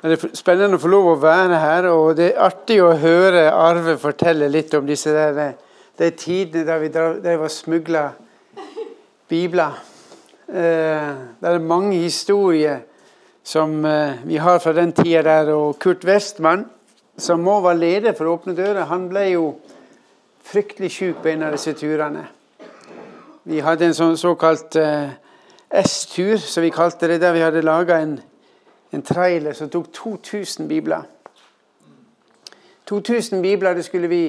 Det er spennende å få lov å være her, og det er artig å høre Arve fortelle litt om disse der, de tidene da vi drev og smugla bibler. Eh, det er mange historier som eh, vi har fra den tida der. Og Kurt Westman, som må være leder for Åpne dører, han ble jo fryktelig sjuk på en av disse turene. Vi hadde en sånn såkalt eh, S-tur, som vi kalte det, der vi hadde laga en en trailer som tok 2000 bibler. 2000 bibler, det skulle vi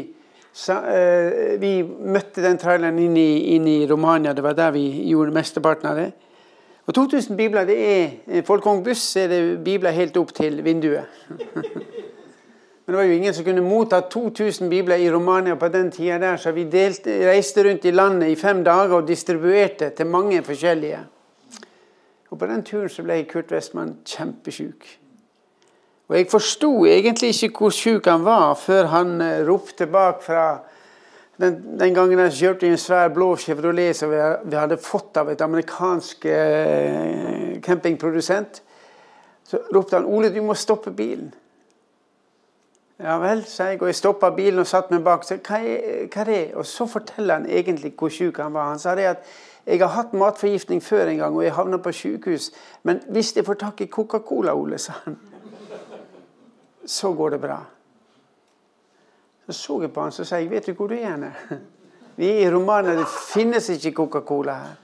eh, Vi møtte den traileren inn i, inn i Romania. Det var der vi gjorde mesteparten av det. Og 2000 bibler, det er Folkong buss er det bibler helt opp til vinduet. Men det var jo ingen som kunne motta 2000 bibler i Romania på den tida der, så vi delte, reiste rundt i landet i fem dager og distribuerte til mange forskjellige. Og På den turen så ble Kurt Westman kjempesjuk. Og Jeg forsto egentlig ikke hvor sjuk han var, før han uh, ropte bak fra den, den, gangen jeg kjørte i en svær blå Chevrolet som vi hadde fått av et amerikansk eh, campingprodusent. Så ropte han 'Ole, du må stoppe bilen'. Ja vel, sa jeg. Og jeg stoppa bilen og satte meg bak. Så, hva, er, hva er det? Og så forteller han egentlig hvor sjuk han var. Han sa det at jeg har hatt matforgiftning før en gang, og jeg havna på sykehus. Men hvis jeg får tak i Coca-Cola, Ole, sa han, så går det bra. Så så jeg på han så sa jeg, vet du hvor du er hen? Vi er i Romania, det finnes ikke Coca-Cola her.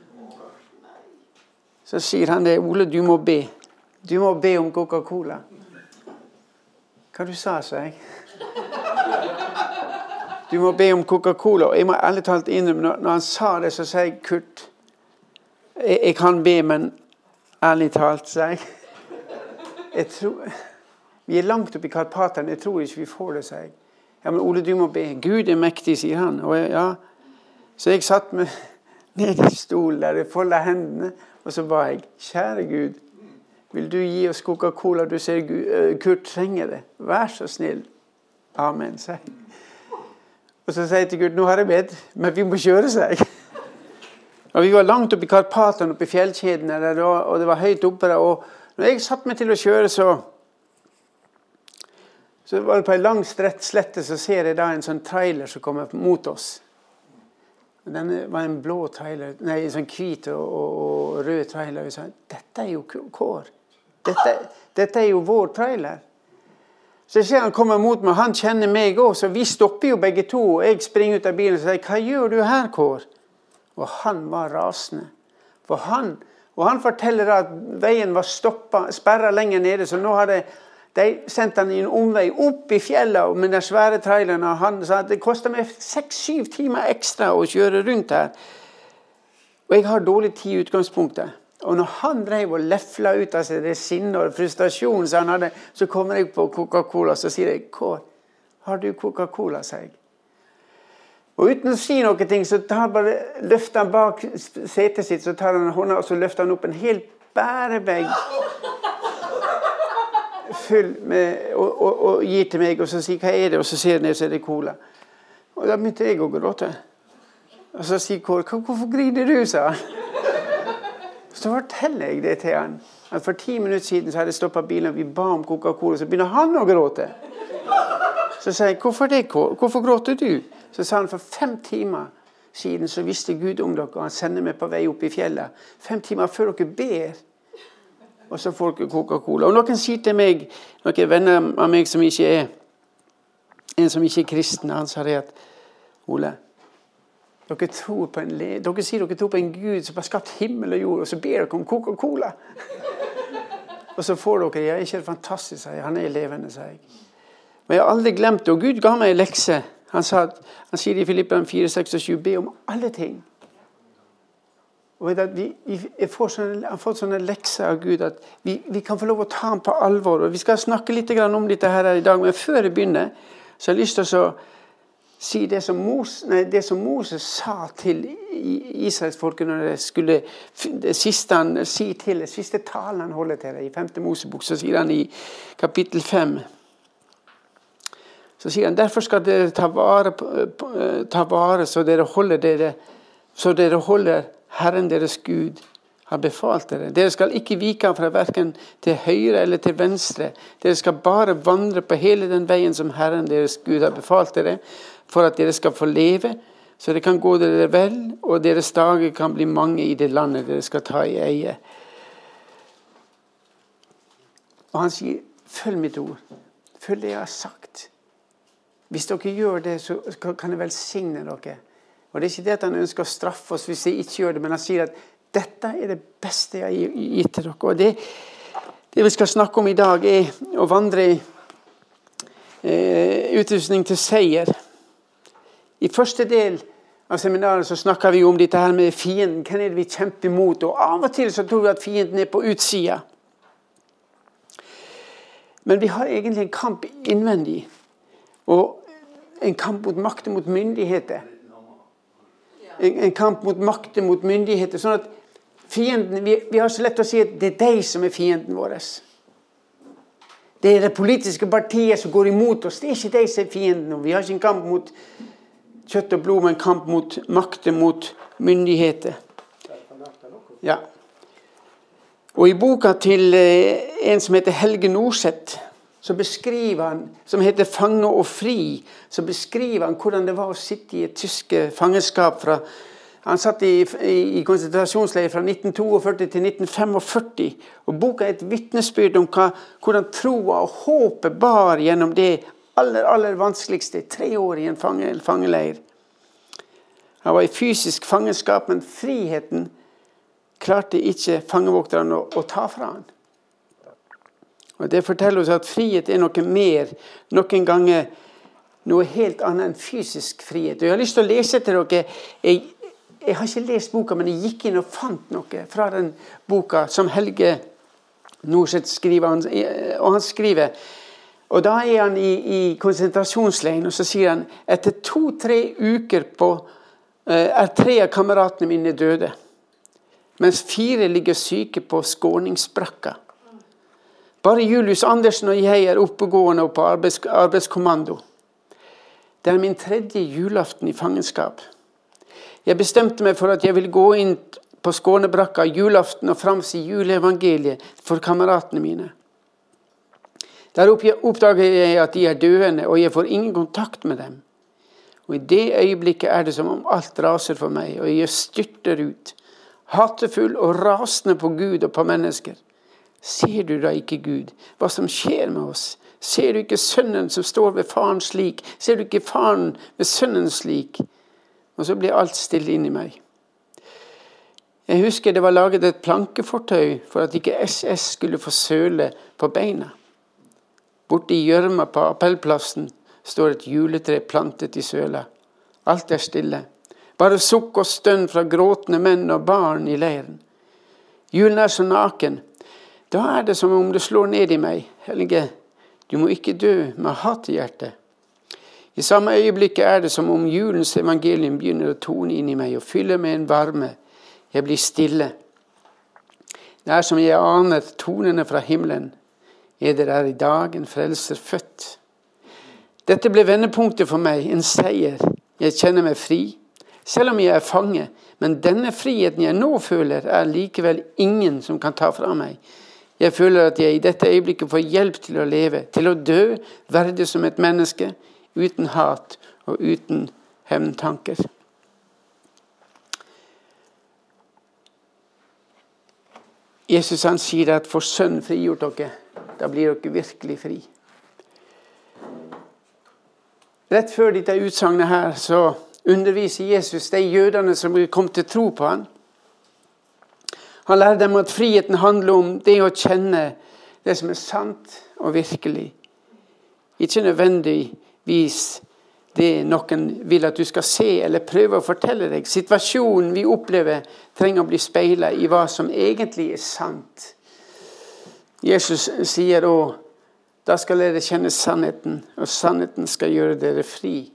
Så sier han det, Ole, du må be. Du må be om Coca-Cola. Hva du sa, sa jeg. Du må be om Coca-Cola. Jeg må ærlig talt innrømme, når han sa det, så sa jeg Kurt jeg, jeg kan be, men ærlig talt, sa jeg. jeg tror, vi er langt oppe i Karpatene. Jeg tror ikke vi får det, sa jeg. Ja, men Ole, du må be. Gud er mektig, sier han. Og jeg, ja. Så jeg satt meg ned i stolen der, jeg folda hendene, og så ba jeg. Kjære Gud, vil du gi oss Coca-Cola? Du ser Kurt trenger det. Vær så snill. Amen, sa jeg. Og så sier jeg til Gud nå har jeg bedt, men vi må kjøre, seg. Og Vi var langt oppe i Karpatene, oppe i fjellkjedene, der, og det var høyt oppe der. Og når jeg satte meg til å kjøre, så så var det på ei lang slette så ser jeg da en sånn trailer som kommer mot oss. Den var en blå trailer, nei, en sånn hvit og, og, og rød trailer. Jeg sa dette er jo Kår. Dette, dette er jo vår trailer. Så jeg ser han kommer mot meg, han kjenner meg òg, så vi stopper jo begge to. Og jeg springer ut av bilen og sier 'Hva gjør du her, Kår?' Og han var rasende. For han, og han forteller at veien var stoppa, sperra lenger nede, så nå hadde de sendt han i en omvei opp i fjellet med den svære traileren. Og han sa at det kosta meg seks-syv timer ekstra å kjøre rundt her. Og jeg har dårlig tid i utgangspunktet. Og når han drev og lefla ut av seg det sinnet og frustrasjonen som han hadde, så kommer jeg på Coca-Cola så sier jeg, 'Kår, har du Coca-Cola?' sier jeg. Og uten å si noe, så tar bare, løfter han bak setet sitt så tar han hånda og så løfter han opp en hel bærebag full med, og, og, og, gir til meg, og så sier 'hva er det?' Og så ser jeg ned, så er det cola. Og da begynte jeg å gråte. Og så sier Kår 'hvorfor griner du', sa han. Så forteller jeg det til han. At For ti minutter siden så hadde jeg stoppa bilen, og vi ba om Coca-Cola. Så begynner han å gråte. Så sier jeg 'Hvorfor det, Hvorfor gråter du?' Så sa han for fem timer siden så visste Gud om dere, og han sender meg på vei opp i fjellet. Fem timer før dere ber. Og så får dere Coca-Cola. Og noen sier til meg, noen venner av meg som ikke er en som ikke er kristen, han sa det at Ole, dere, dere sier dere tror på en Gud som har skapt himmel og jord, og så ber dere om Coca-Cola. og så får dere ja, ikke det fantastisk, sier. Han er levende, sier jeg. Men jeg har aldri glemt det. Og Gud ga meg en lekse. Han, sa, han sier i Filippene 4,26 be om alle ting. Og vi, vi får sånne, har fått sånne lekser av Gud at vi, vi, kan få lov å ta ham på alvor. og Vi skal snakke litt om dette her i dag, men før jeg begynner, så har jeg lyst til å si det som, Moses, nei, det som Moses sa til israelsfolket når det skulle det siste han si til det siste talen han holder til det i 5. Mosebok, så sier han i kapittel 5 så sier han derfor skal dere ta vare, ta vare så dere dere så dere holder Herren deres Gud har befalt dere. Dere skal ikke vike fra verken til høyre eller til venstre. Dere skal bare vandre på hele den veien som Herren deres Gud har befalt dere, for at dere skal få leve, så det kan gå dere vel, og deres dager kan bli mange i det landet dere skal ta i eie. Og han sier, 'Følg mitt ord. Følg det jeg har sagt.' Hvis dere gjør det, så kan jeg velsigne dere. Og Det er ikke det at han ønsker å straffe oss hvis vi ikke gjør det, men han sier at dette er det beste jeg har gitt til dere. Og det, det vi skal snakke om i dag, er å vandre i eh, utrustning til seier. I første del av seminaret så snakka vi om dette her med fienden. Hvem er det vi kjemper mot? Og Av og til så tror vi at fienden er på utsida. Men vi har egentlig en kamp innvendig. Og en kamp mot makt mot myndigheter. En, en kamp mot makt mot myndigheter. sånn at Fienden, vi, vi, har så lett å si at det er de som er fienden vår. Det er det politiske partiet som går imot oss. Det er ikke de som er fienden. Vi har ikke en kamp mot kjøtt og blod, men en kamp mot makter, mot myndigheter. Ja. Og i boka til eh, en som heter Helge Norseth, beskriver han, som heter 'Fange og fri', så beskriver han hvordan det var å sitte i et tysk fangenskap fra han satt i, i, i konsentrasjonsleir fra 1942 til 1945. og Boka er et vitnesbyrd om hva, hvordan troa og håpet bar gjennom det aller, aller vanskeligste tre år i en fange, fangeleir. Han var i fysisk fangenskap, men friheten klarte ikke fangevokterne å, å ta fra han. Og Det forteller oss at frihet er noe mer, noen ganger noe helt annet enn fysisk frihet. Og Jeg har lyst til å lese til dere jeg, jeg har ikke lest boka, men jeg gikk inn og fant noe fra den boka som Helge Norseth skriver. Og han skriver og Da er han i, i konsentrasjonsleiren, og så sier han etter to-tre uker på, eh, er tre av kameratene mine døde. Mens fire ligger syke på skåningsbrakka. Bare Julius Andersen og jeg er oppegående og på arbeids, arbeidskommando. Det er min tredje julaften i fangenskap. Jeg bestemte meg for at jeg ville gå inn på Skånebrakka julaften og framsi juleevangeliet for kameratene mine. Der oppdager jeg at de er døende, og jeg får ingen kontakt med dem. Og I det øyeblikket er det som om alt raser for meg, og jeg styrter ut. Hatefull og rasende på Gud og på mennesker. Ser du da ikke, Gud, hva som skjer med oss? Ser du ikke sønnen som står ved faren slik? Ser du ikke faren ved sønnen slik? Og så blir alt stille inni meg. Jeg husker det var laget et plankefortøy for at ikke SS skulle få søle på beina. Borte i gjørma på appellplassen står et juletre plantet i søla. Alt er stille. Bare sukk og stønn fra gråtende menn og barn i leiren. Julen er så naken. Da er det som om det slår ned i meg. Helge, du må ikke dø med hat i hjertet. I samme øyeblikket er det som om julens evangelium begynner å tone inn i meg og fyller med en varme. Jeg blir stille. Det er som jeg aner tonene fra himmelen. Eder er i dag en frelser født. Dette ble vendepunktet for meg, en seier. Jeg kjenner meg fri, selv om jeg er fange. Men denne friheten jeg nå føler, er likevel ingen som kan ta fra meg. Jeg føler at jeg i dette øyeblikket får hjelp til å leve, til å dø, verdig som et menneske uten hat og uten hevntanker. Jesus han sier at 'for Sønn frigjort dere', da blir dere virkelig fri. Rett før dette utsagnet her så underviser Jesus de jødene som kom til tro på ham. Han lærer dem at friheten handler om det å kjenne det som er sant og virkelig. Ikke nødvendigvis det noen vil at du skal se eller prøve å fortelle deg. Situasjonen vi opplever, trenger å bli speila i hva som egentlig er sant. Jesus sier òg da skal dere kjenne sannheten, og sannheten skal gjøre dere fri.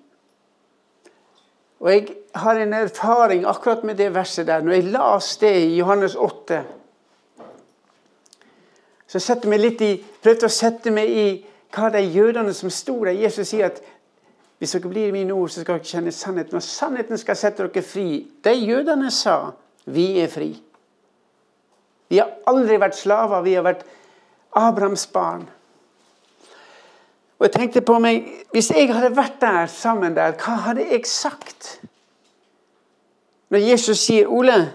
Og Jeg har en erfaring akkurat med det verset der. Når jeg las det i Johannes 8, så jeg meg litt i, prøvde å sette meg i hva de jødene som sto der Jesus sier at hvis dere blir i mine ord, så skal dere kjenne sannheten. Og sannheten skal sette dere fri. De jødene sa vi er fri. Vi har aldri vært slaver. Vi har vært Abrahams barn. Og jeg tenkte på meg, Hvis jeg hadde vært der sammen der, hva hadde jeg sagt? Når Jesus sier 'Ole,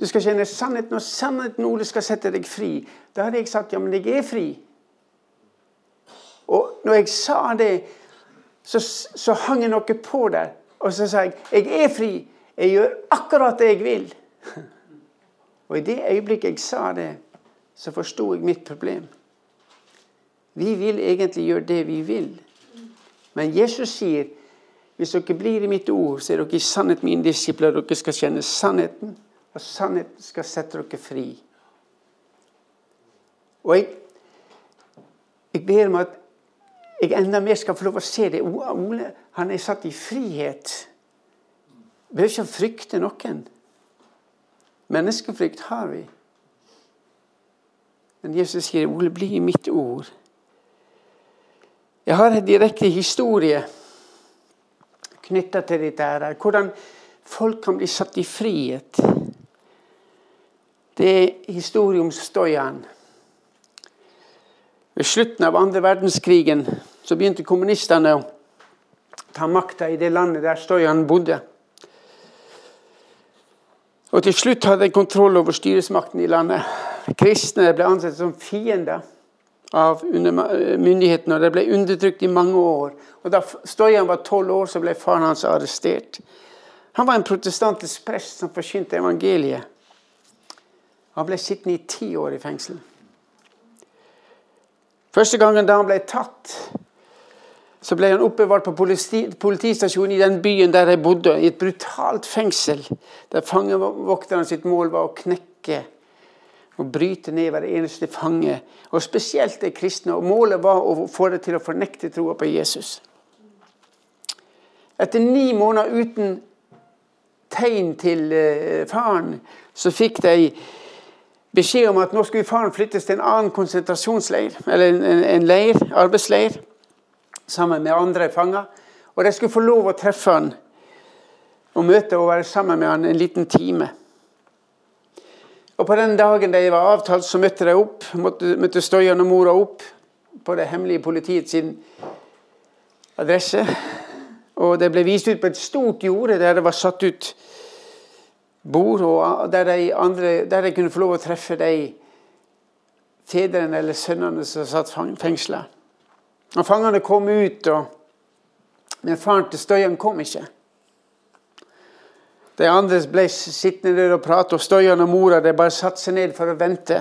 du skal kjenne sannheten, og sannheten Ole skal sette deg fri', da hadde jeg sagt 'ja, men jeg er fri'. Og når jeg sa det, så, så hang jeg noe på der. Og så sa jeg 'jeg er fri'. Jeg gjør akkurat det jeg vil. Og i det øyeblikket jeg sa det, så forsto jeg mitt problem. Vi vil egentlig gjøre det vi vil. Men Jesus sier hvis dere blir i mitt ord, så er dere i sannhet mine disipler. Dere skal kjenne sannheten, og sannheten skal sette dere fri. Og jeg, jeg ber om at jeg enda mer skal få lov å se det. Ole han er satt i frihet. Behøver ikke frykte noen. Menneskefrykt har vi. Men Jesus sier, 'Ole, bli i mitt ord'. Jeg har en direkte historie knytta til dette. her. Hvordan folk kan bli satt i frihet. Det er historie om Stojan. Ved slutten av andre verdenskrigen så begynte kommunistene å ta makta i det landet der Stojan bodde. Og til slutt hadde de kontroll over styresmakten i landet. Kristne ble ansett som fiender av myndighetene, og de ble undertrykt i mange år. Og Da Stoyan var tolv år, så ble faren hans arrestert. Han var en protestantisk prest som forkynte evangeliet. Han ble sittende i ti år i fengsel. Første gangen da han ble tatt, så ble han oppbevart på politi politistasjonen i den byen der jeg bodde, i et brutalt fengsel, der fangevokteren sitt mål var å knekke og bryte ned hver eneste fange, og spesielt de kristne. Og Målet var å få det til å fornekte troa på Jesus. Etter ni måneder uten tegn til uh, faren, så fikk de beskjed om at nå skulle faren flyttes til en annen konsentrasjonsleir, eller en, en leir, arbeidsleir, sammen med andre fanger. Og de skulle få lov å treffe han og møte og være sammen med han en liten time. Og på den dagen de var avtalt, så møtte de opp, møtte Støyan og mora opp på det hemmelige politiet sin adresse. Og det ble vist ut på et stort jorde der det var satt ut bord, og der de, andre, der de kunne få lov å treffe de fedrene eller sønnene som satt fengsla. Og fangene kom ut, og, men faren til Støyan kom ikke. De andre ble sittende der og prate, og Stoyan og mora de bare satte seg ned for å vente.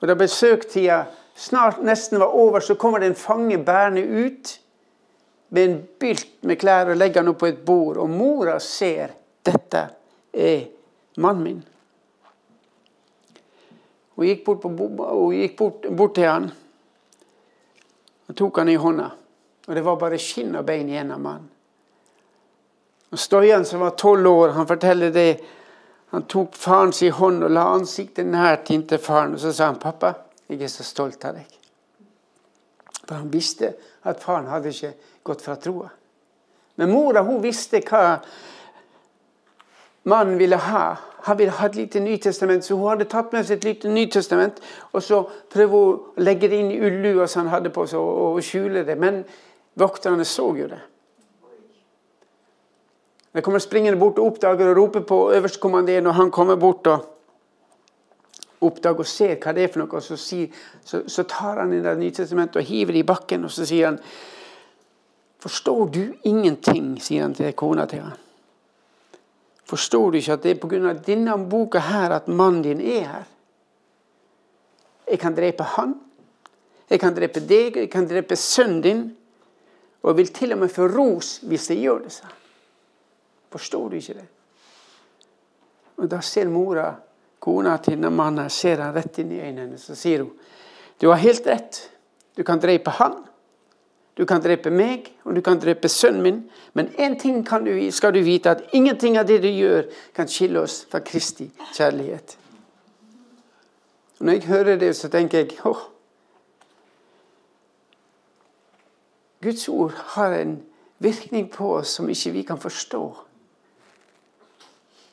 Og Da besøktida snart nesten var over, så kommer det en fange bærende ut med en bylt med klær og legger han opp på et bord. Og mora ser dette er mannen min. Hun gikk bort, på, hun gikk bort, bort til han og tok han i hånda. Og det var bare skinn og bein igjen av mannen. Og Stoyan, som var tolv år, han forteller det. Han tok faren sin hånd og la ansiktet nært inntil faren. Og så sa han, 'Pappa, jeg er så stolt av deg.' For han visste at faren hadde ikke gått fra troa. Men mora hun visste hva mannen ville ha. Han ville ha et lite Nytestament, så hun hadde tatt med seg et lite Nytestament. Og så prøvde hun å legge det inn i ullua som han hadde på seg, og skjule det. Men vokterne så jo det. Jeg kommer springende bort og oppdager og roper på øverstkommanderende, og han kommer bort og oppdager og ser hva det er for noe. og Så, sier, så, så tar han inn det Nytestamentet og hiver det i bakken, og så sier han Forstår du ingenting, sier han til kona til han. Forstår du ikke at det er pga. denne boka her at mannen din er her? Jeg kan drepe han. Jeg kan drepe deg, jeg kan drepe sønnen din. Og jeg vil til og med få ros hvis jeg gjør det. sånn. Forstår du ikke det? Og Da ser mora, kona til denne mannen, ser han rett inn i øynene så sier hun du har helt rett. Du kan drepe han, du kan drepe meg, og du kan drepe sønnen min. Men én ting du, skal du vite, at ingenting av det du gjør, kan skille oss fra Kristi kjærlighet. Og Når jeg hører det, så tenker jeg åh, Guds ord har en virkning på oss som ikke vi kan forstå.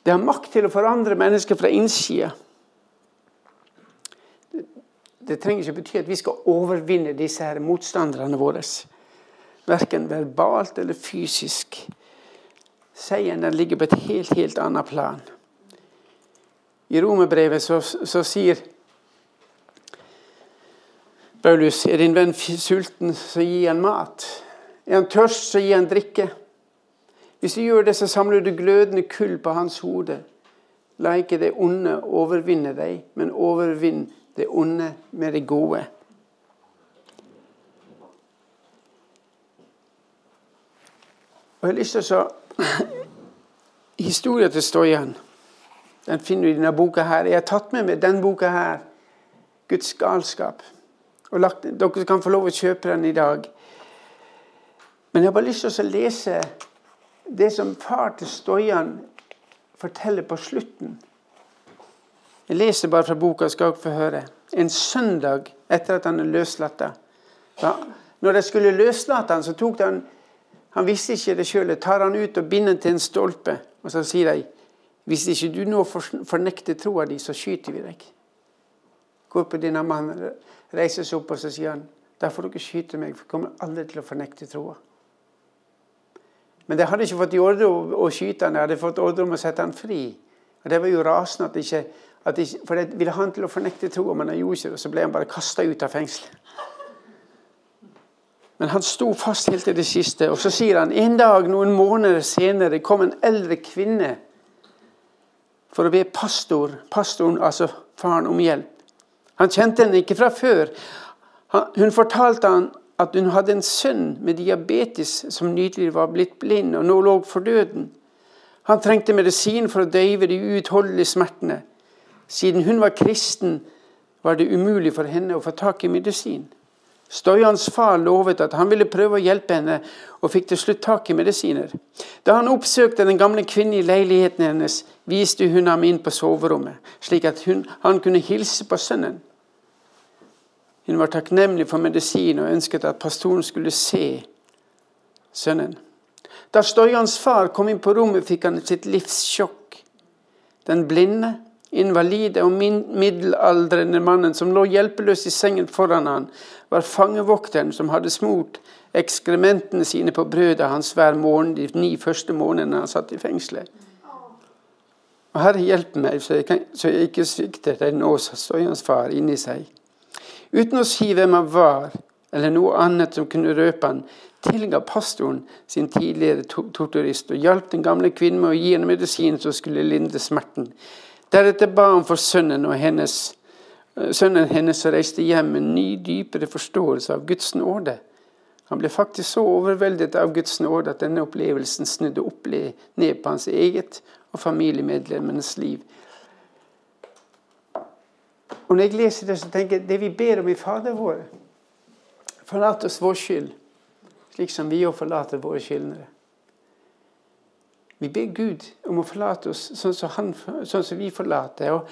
Det har makt til å forandre mennesker fra innsida. Det trenger ikke bety at vi skal overvinne disse her motstanderne våre. Verken verbalt eller fysisk. Seieren den ligger på et helt, helt annet plan. I romerbrevet så, så sier Paulus er din venn sulten, så gi han mat. Er han tørst, så gi han drikke. Hvis du gjør det, så samler du glødende kull på hans hode. La ikke det onde overvinne deg, men overvinn det onde med det gode. Og Jeg har lyst til å Historien til Stoyan den finner du i denne boka. her. Jeg har tatt med meg denne boka her, 'Guds galskap'. Og lagt, dere kan få lov å kjøpe den i dag. Men jeg har bare lyst til å lese det som far til Stoyan forteller på slutten. Jeg leser bare fra boka, skal dere få høre. En søndag etter at han er løslatt. Når de skulle løslate han, så tok de han Han visste ikke det sjøl. Tar han ut og binder til en stolpe. Og så sier de hvis ikke du nå fornekter troa di, så skyter vi deg. Går på denne mannen, reiser seg opp og så sier han, da får dere skyte meg, for jeg kommer aldri til å fornekte troa. Men de hadde ikke fått ordre å, å skyte han, de hadde fått ordre om å sette han fri. Og Det var jo rasende at de ikke, at de, For de ville ha han til å fornekte troa, men han gjorde ikke det. Så ble han bare kasta ut av fengselet. Men han sto fast helt til det siste. Og så sier han en dag, noen måneder senere, kom en eldre kvinne for å be pastor, pastoren, altså faren, om hjelp. Han kjente henne ikke fra før. hun fortalte han at hun hadde en sønn med diabetes som nylig var blitt blind og nå lå for døden. Han trengte medisin for å døyve de uutholdelige smertene. Siden hun var kristen, var det umulig for henne å få tak i medisin. Stojans far lovet at han ville prøve å hjelpe henne, og fikk til slutt tak i medisiner. Da han oppsøkte den gamle kvinnen i leiligheten hennes, viste hun ham inn på soverommet, slik at hun, han kunne hilse på sønnen. Hun var takknemlig for medisin og ønsket at pastoren skulle se sønnen. Da Stojans far kom inn på rommet, fikk han sitt livs sjokk. Den blinde, invalide og middelaldrende mannen som lå hjelpeløs i sengen foran han, var fangevokteren som hadde smurt ekskrementene sine på brødet hans hver morgen de ni første månedene han satt i fengselet. Og Herre, hjelp meg, så jeg, kan, så jeg ikke svikter den nå, sa Stoyans far inni seg. Uten å si hvem han var, eller noe annet som kunne røpe han, tilga pastoren sin tidligere torturist og hjalp den gamle kvinnen med å gi henne medisin som skulle lindre smerten. Deretter ba han for sønnen og hennes, sønnen hennes og reiste hjem med en ny, dypere forståelse av Guds nåde. Han ble faktisk så overveldet av Guds nåde at denne opplevelsen snudde opp ned på hans eget og familiemedlemmenes liv. Og Når jeg leser det, så tenker jeg det vi ber om i Fader vår Forlat oss vår skyld, slik som vi òg forlater våre skyldnere. Vi ber Gud om å forlate oss sånn som, han, sånn som vi forlater. Og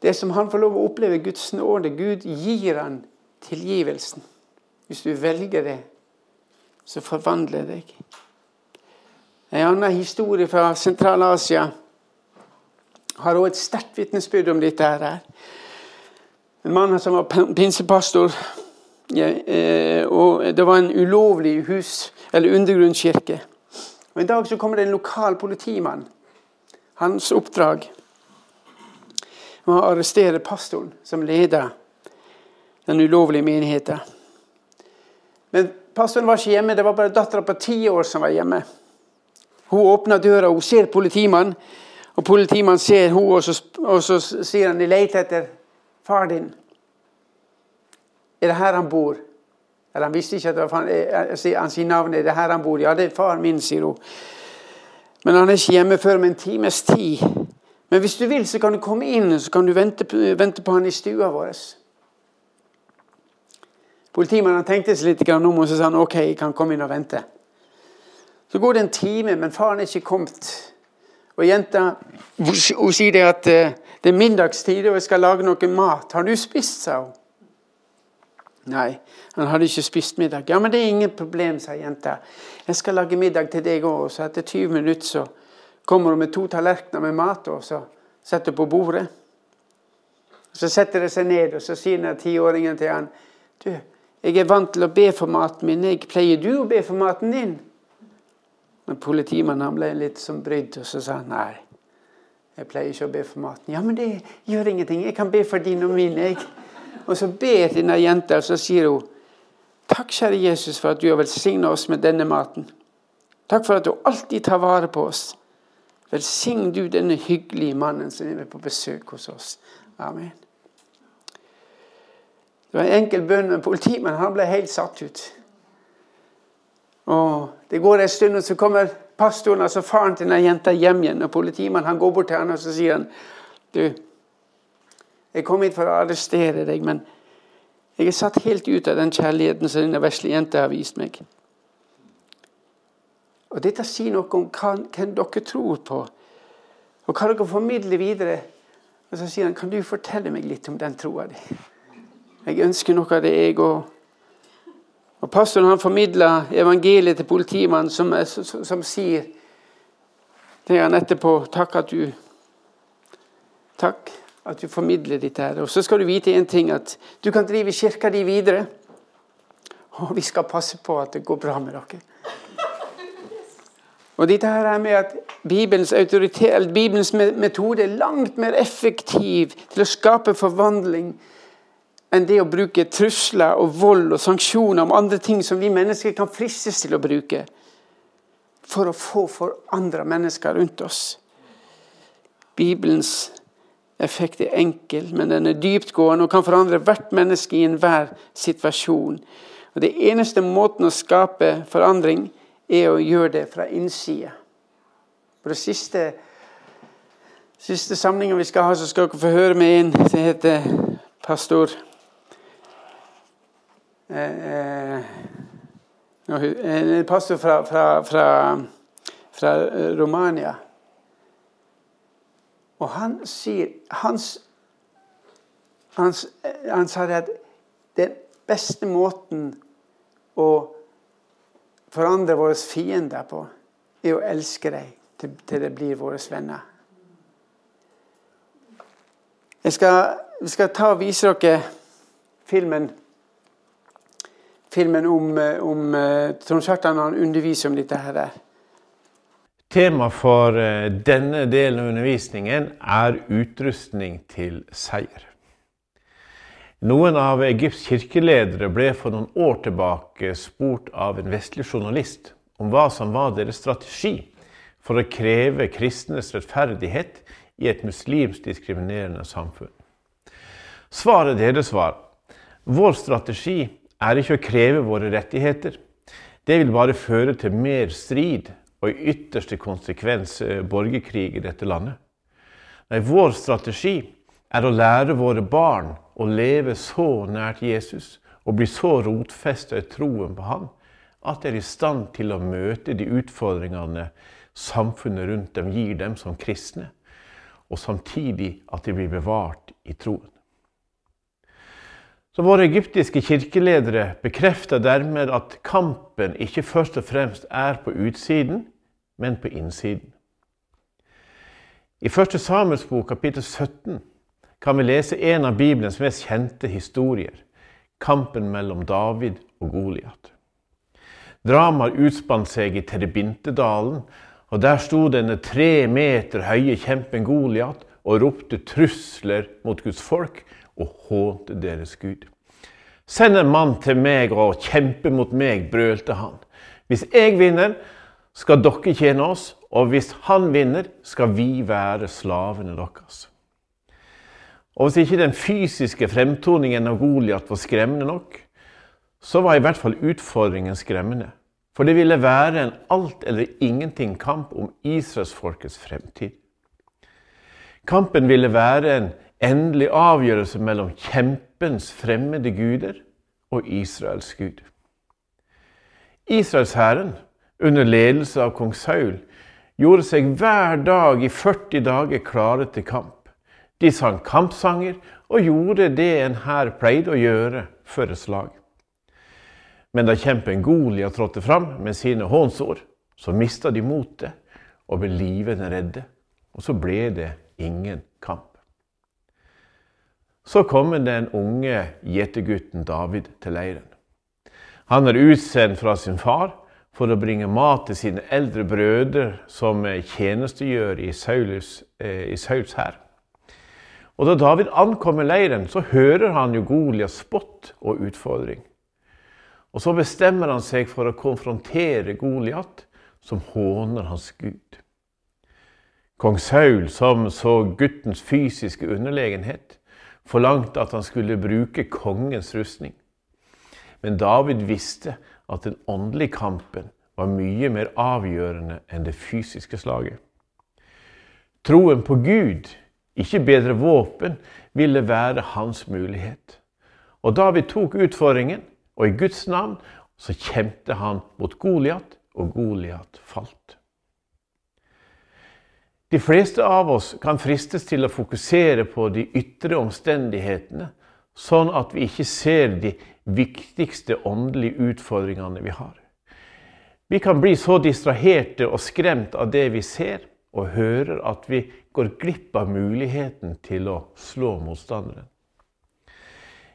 det som han får lov å oppleve, Guds nåde Gud gir han tilgivelsen. Hvis du velger det, så forvandler det deg. En annen historie fra Sentral-Asia har også et sterkt vitnesbyrd om dette. her. En mann som var pinsepastor. Eh, og Det var en ulovlig hus, eller undergrunnskirke. Og En dag så kommer det en lokal politimann. Hans oppdrag var å arrestere pastoren som leder den ulovlige menigheten. Men pastoren var ikke hjemme, det var bare dattera på ti år som var hjemme. Hun åpner døra, hun ser politimannen, og politimannen ser henne, og, og så sier han de leter etter far din. Er det her han bor? Eller han visste ikke at det var faren. Han sier navnet. Er det her han bor? Ja, det er faren min, sier hun. Men han er ikke hjemme før om en times tid. Men hvis du vil, så kan du komme inn så kan du vente, vente på han i stua vår. Politimannen tenkte seg litt om, og så sa han ok, jeg kan komme inn og vente. Så går det en time, men faren er ikke kommet. Og jenta hun sier det at eh, det er middagstid, og jeg skal lage noe mat. Har du spist, sa hun. Nei, han hadde ikke spist middag. Ja, men det er ingen problem, sa jenta. Jeg skal lage middag til deg òg. Så etter 20 minutter så kommer hun med to tallerkener med mat, og så setter hun på bordet. Så setter de seg ned, og så sier den tiåringen til han, du, jeg er vant til å be for maten min. Jeg pleier du å be for maten din? Men politimannen ble litt som brydd, og så sa han nei. Jeg pleier ikke å be for maten. Ja, men det gjør ingenting. Jeg kan be for dine og mine. Og så ber denne jenta, og så sier hun Takk, kjære Jesus, for at du har velsigna oss med denne maten. Takk for at du alltid tar vare på oss. Velsign du denne hyggelige mannen som er på besøk hos oss. Amen. Det var en enkel bønn, men politimannen han ble helt satt ut. Og Det går en stund, og så kommer pastoren, altså faren til den jenta, hjem igjen. Og politimannen han går bort til han og så sier han, du, jeg kom hit for å arrestere deg, men jeg er satt helt ut av den kjærligheten som denne vesle jenta har vist meg. Og Dette sier noe om hva, hvem dere tror på, og hva dere formidler videre. Og Så sier han, kan du fortelle meg litt om den troa di? Jeg ønsker noe av det, jeg òg. Og Pastoren han formidla evangeliet til politimannen, som, som, som sier til han etterpå Takk at du Takk at du formidler dette. her. Og Så skal du vite en ting, at du kan drive kirka di videre. Og vi skal passe på at det går bra med dere. Og dette her er med at Bibelens, Bibelens metode er langt mer effektiv til å skape forvandling enn det å bruke trusler og vold og sanksjoner om andre ting som vi mennesker kan fristes til å bruke for å få forandra mennesker rundt oss. Bibelens effekt er enkel, men den er dyptgående og kan forandre hvert menneske i enhver situasjon. Og Det eneste måten å skape forandring er å gjøre det fra innsida. På det siste, siste samlinga vi skal ha, så skal dere få høre med en som heter pastor eh, eh En pastor fra, fra, fra, fra Romania. Og han sier hans, hans, Han sa det at den beste måten å forandre våre fiender på, er å elske dem til, til det blir våre venner. Jeg skal, jeg skal ta og vise dere filmen filmen om, om uh, Trond Kjartan når han underviser om dette. her. Tema for eh, denne delen av undervisningen er utrustning til seier. Noen av Egypts kirkeledere ble for noen år tilbake spurt av en vestlig journalist om hva som var deres strategi for å kreve kristnes rettferdighet i et muslimsk diskriminerende samfunn. Svaret deres var vår strategi er ikke å kreve våre rettigheter. Det vil bare føre til mer strid og i ytterste konsekvens eh, borgerkrig i dette landet. Nei, vår strategi er å lære våre barn å leve så nært Jesus og bli så rotfesta i troen på Han at de er i stand til å møte de utfordringene samfunnet rundt dem gir dem som kristne, og samtidig at de blir bevart i troen. Så Våre egyptiske kirkeledere bekrefter dermed at kampen ikke først og fremst er på utsiden, men på innsiden. I 1. Samuels bok, kapittel 17, kan vi lese en av Bibelens mest kjente historier. Kampen mellom David og Goliat. Dramaet utspant seg i Terebintedalen, og der sto denne tre meter høye kjempen Goliat og ropte trusler mot Guds folk og hånte deres Gud. Send en mann til meg og kjempe mot meg, brølte han. Hvis jeg vinner, skal dere tjene oss, og hvis han vinner, skal vi være slavene deres. Og Hvis ikke den fysiske fremtoningen av Goliat var skremmende nok, så var i hvert fall utfordringen skremmende. For det ville være en alt eller ingenting-kamp om israelsfolkets fremtid. Kampen ville være en endelig avgjørelse mellom kjempens fremmede guder og Israels gud. Israelshæren under ledelse av kong Saul, gjorde seg hver dag i 40 dager klare til kamp. De sang kampsanger og gjorde det en hær pleide å gjøre før et slag. Men da kjempen Golia trådte fram med sine hånsord, så mista de motet og ble livende redde. Og så ble det ingen kamp. Så kommer den unge gjetergutten David til leiren. Han er utsendt fra sin far for å bringe mat til sine eldre brødre som tjenestegjør i Sauls, eh, hær. Og Da David ankommer leiren, så hører han jo Golias spott og utfordring. Og Så bestemmer han seg for å konfrontere Goliat, som håner hans gud. Kong Saul, som så guttens fysiske underlegenhet, forlangte at han skulle bruke kongens rustning. Men David visste at den åndelige kampen var mye mer avgjørende enn det fysiske slaget. Troen på Gud, ikke bedre våpen, ville være hans mulighet. Og David tok utfordringen, og i Guds navn så kjempet han mot Goliat, og Goliat falt. De fleste av oss kan fristes til å fokusere på de ytre omstendighetene, sånn at vi ikke ser de viktigste åndelige utfordringene vi har. Vi kan bli så distraherte og skremt av det vi ser og hører, at vi går glipp av muligheten til å slå motstanderen.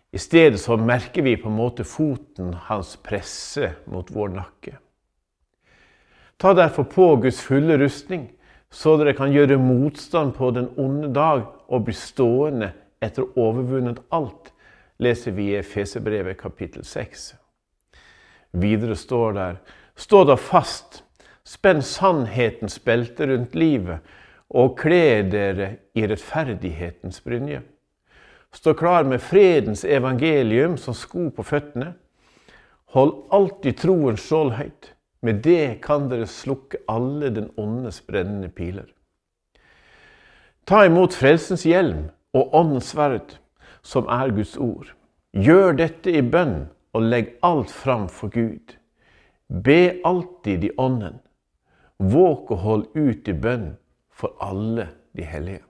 I stedet så merker vi på en måte foten hans presse mot vår nakke. Ta derfor på Guds fulle rustning så dere kan gjøre motstand på den onde dag og bli stående etter overvunnet alt, leser vi i Efeserbrevet kapittel 6. Videre står der Stå da fast, spenn sannhetens belte rundt livet og kle dere i rettferdighetens brynje. Stå klar med fredens evangelium som sko på føttene. Hold alltid troens skjold høyt. Med det kan dere slukke alle den åndes brennende piler. Ta imot frelsens hjelm og åndens sverd, som er Guds ord. Gjør dette i bønn og legg alt fram for Gud. Be alltid i ånden. Våk og hold ut i bønn for alle de hellige.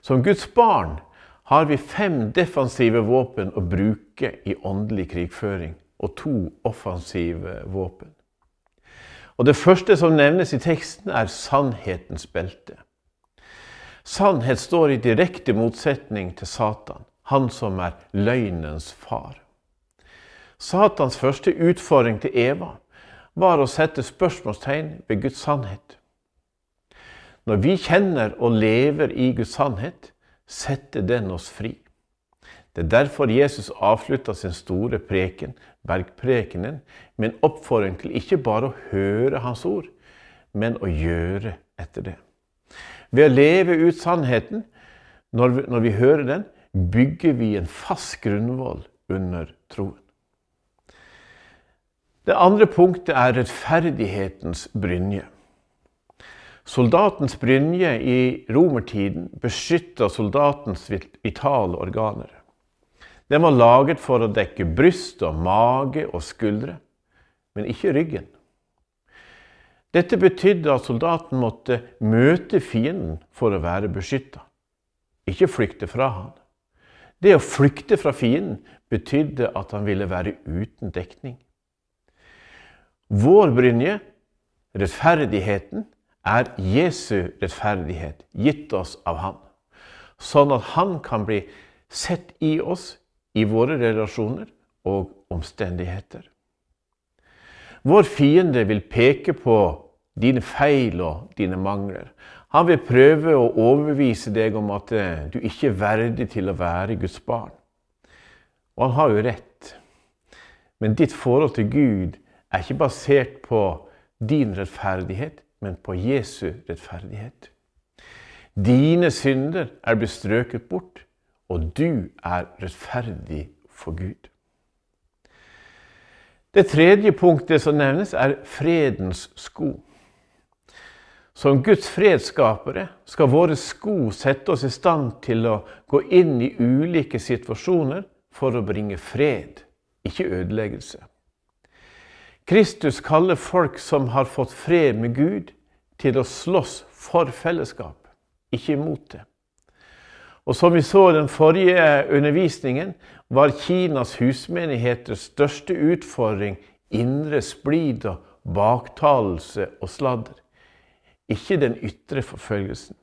Som Guds barn har vi fem defensive våpen å bruke i åndelig krigføring og to offensive våpen. Og Det første som nevnes i teksten, er sannhetens belte. Sannhet står i direkte motsetning til Satan, han som er løgnens far. Satans første utfordring til Eva var å sette spørsmålstegn ved Guds sannhet. Når vi kjenner og lever i Guds sannhet, setter den oss fri. Det er derfor Jesus avslutta sin store preken, bergprekenen, med en oppfordring til ikke bare å høre Hans ord, men å gjøre etter det. Ved å leve ut sannheten, når vi, når vi hører den, bygger vi en fast grunnvoll under troen. Det andre punktet er rettferdighetens brynje. Soldatens brynje i romertiden beskytta soldatens vitale organer. Den var laget for å dekke bryst og mage og skuldre, men ikke ryggen. Dette betydde at soldaten måtte møte fienden for å være beskytta, ikke flykte fra han. Det å flykte fra fienden betydde at han ville være uten dekning. Vår brynje, rettferdigheten, er Jesu rettferdighet, gitt oss av Han, sånn at Han kan bli sett i oss i våre relasjoner og omstendigheter. Vår fiende vil peke på dine feil og dine mangler. Han vil prøve å overbevise deg om at eh, du ikke er verdig til å være Guds barn. Og han har jo rett. Men ditt forhold til Gud er ikke basert på din rettferdighet, men på Jesu rettferdighet. Dine synder er bestrøket bort og du er rettferdig for Gud. Det tredje punktet som nevnes, er fredens sko. Som Guds fredsskapere skal våre sko sette oss i stand til å gå inn i ulike situasjoner for å bringe fred, ikke ødeleggelse. Kristus kaller folk som har fått fred med Gud, til å slåss for fellesskap, ikke imot det. Og som vi så i den forrige undervisningen, var Kinas husmenigheters største utfordring indre splid og baktalelse og sladder. Ikke den ytre forfølgelsen.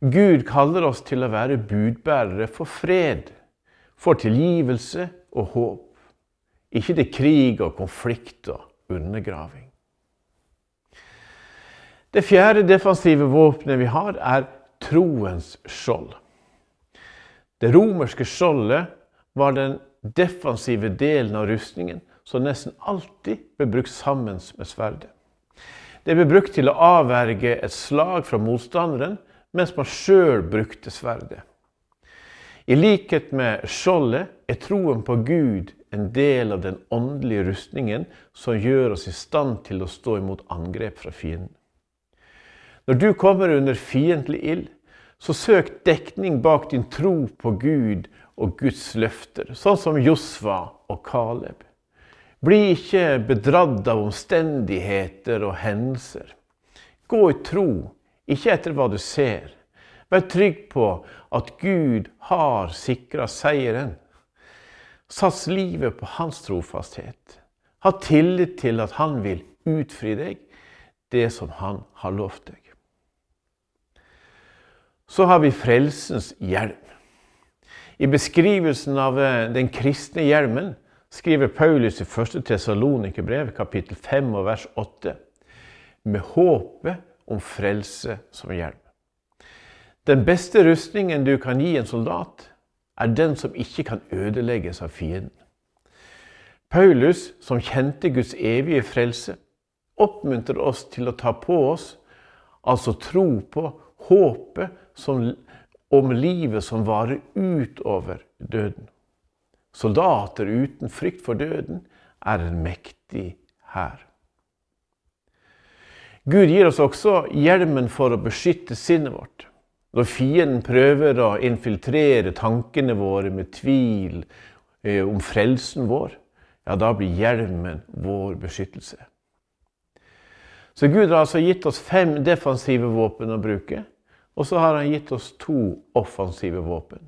Gud kaller oss til å være budbærere for fred, for tilgivelse og håp. Ikke til krig og konflikt og undergraving. Det fjerde defensive våpenet vi har, er troens skjold. Det romerske skjoldet var den defensive delen av rustningen som nesten alltid ble brukt sammen med sverdet. Det ble brukt til å avverge et slag fra motstanderen, mens man sjøl brukte sverdet. I likhet med skjoldet er troen på Gud en del av den åndelige rustningen som gjør oss i stand til å stå imot angrep fra fienden. Når du kommer under fiendtlig ild, så søk dekning bak din tro på Gud og Guds løfter, sånn som Josva og Kaleb. Bli ikke bedratt av omstendigheter og hendelser. Gå i tro, ikke etter hva du ser. Vær trygg på at Gud har sikra seieren. Sats livet på hans trofasthet. Ha tillit til at han vil utfri deg det som han har lovt deg. Så har vi frelsens hjelm. I beskrivelsen av eh, den kristne hjelmen skriver Paulus i 1. Tesalonikerbrev, kapittel 5 og vers 8, med håpet om frelse som hjelm. Den beste rustningen du kan gi en soldat, er den som ikke kan ødelegges av fienden. Paulus, som kjente Guds evige frelse, oppmuntrer oss til å ta på oss, altså tro på, håpet som, om livet som varer utover døden. Soldater uten frykt for døden er en mektig hær. Gud gir oss også hjelmen for å beskytte sinnet vårt. Når fienden prøver å infiltrere tankene våre med tvil eh, om frelsen vår, ja, da blir hjelmen vår beskyttelse. Så Gud har altså gitt oss fem defensive våpen å bruke. Og så har han gitt oss to offensive våpen.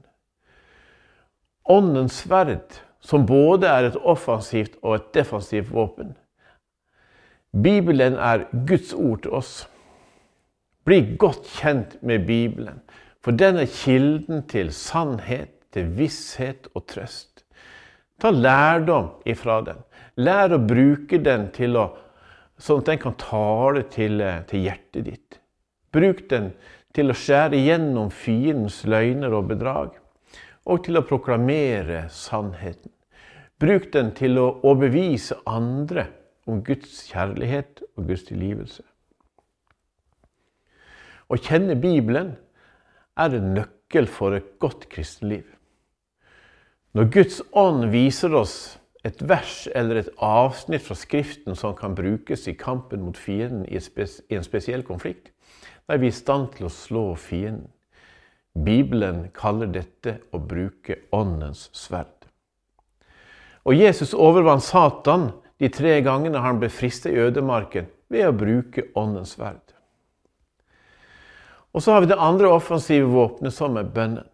Åndens sverd, som både er et offensivt og et defensivt våpen. Bibelen er Guds ord til oss. Bli godt kjent med Bibelen, for den er kilden til sannhet, til visshet og trøst. Ta lærdom ifra den. Lær å bruke den å, sånn at den kan tale til, til hjertet ditt. Bruk den til å skjære gjennom fiendens løgner og bedrag, og til å proklamere sannheten. Bruk den til å overbevise andre om Guds kjærlighet og Guds tilgivelse. Å kjenne Bibelen er en nøkkel for et godt kristenliv. Når Guds ånd viser oss et vers eller et avsnitt fra Skriften som kan brukes i kampen mot fienden i en spesiell konflikt, er vi i stand til å slå fienden. Bibelen kaller dette å bruke åndens sverd. Og Jesus overvant Satan de tre gangene han ble fristet i ødemarken ved å bruke åndens sverd. Og så har vi det andre offensive våpenet, som er bønnen.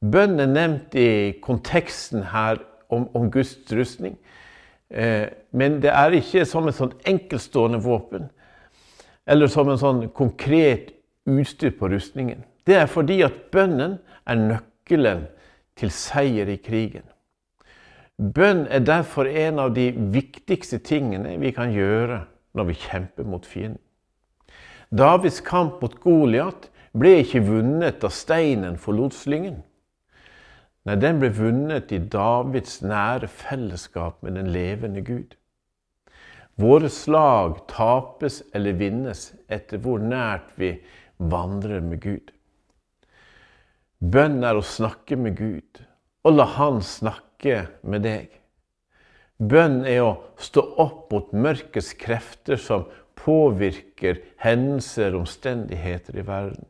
Bønnen er nevnt i konteksten her om, om Guds rustning. Eh, men det er ikke som et sånt enkeltstående våpen eller som en sånn konkret utstyr på rustningen. Det er fordi at bønnen er nøkkelen til seier i krigen. Bønn er derfor en av de viktigste tingene vi kan gjøre når vi kjemper mot fienden. Davids kamp mot Goliat ble ikke vunnet da steinen forlot slyngen. Nei, den ble vunnet i Davids nære fellesskap med den levende Gud. Våre slag tapes eller vinnes etter hvor nært vi vandrer med Gud. Bønn er å snakke med Gud, og la Han snakke med deg. Bønn er å stå opp mot mørkets krefter som påvirker hendelser og omstendigheter i verden.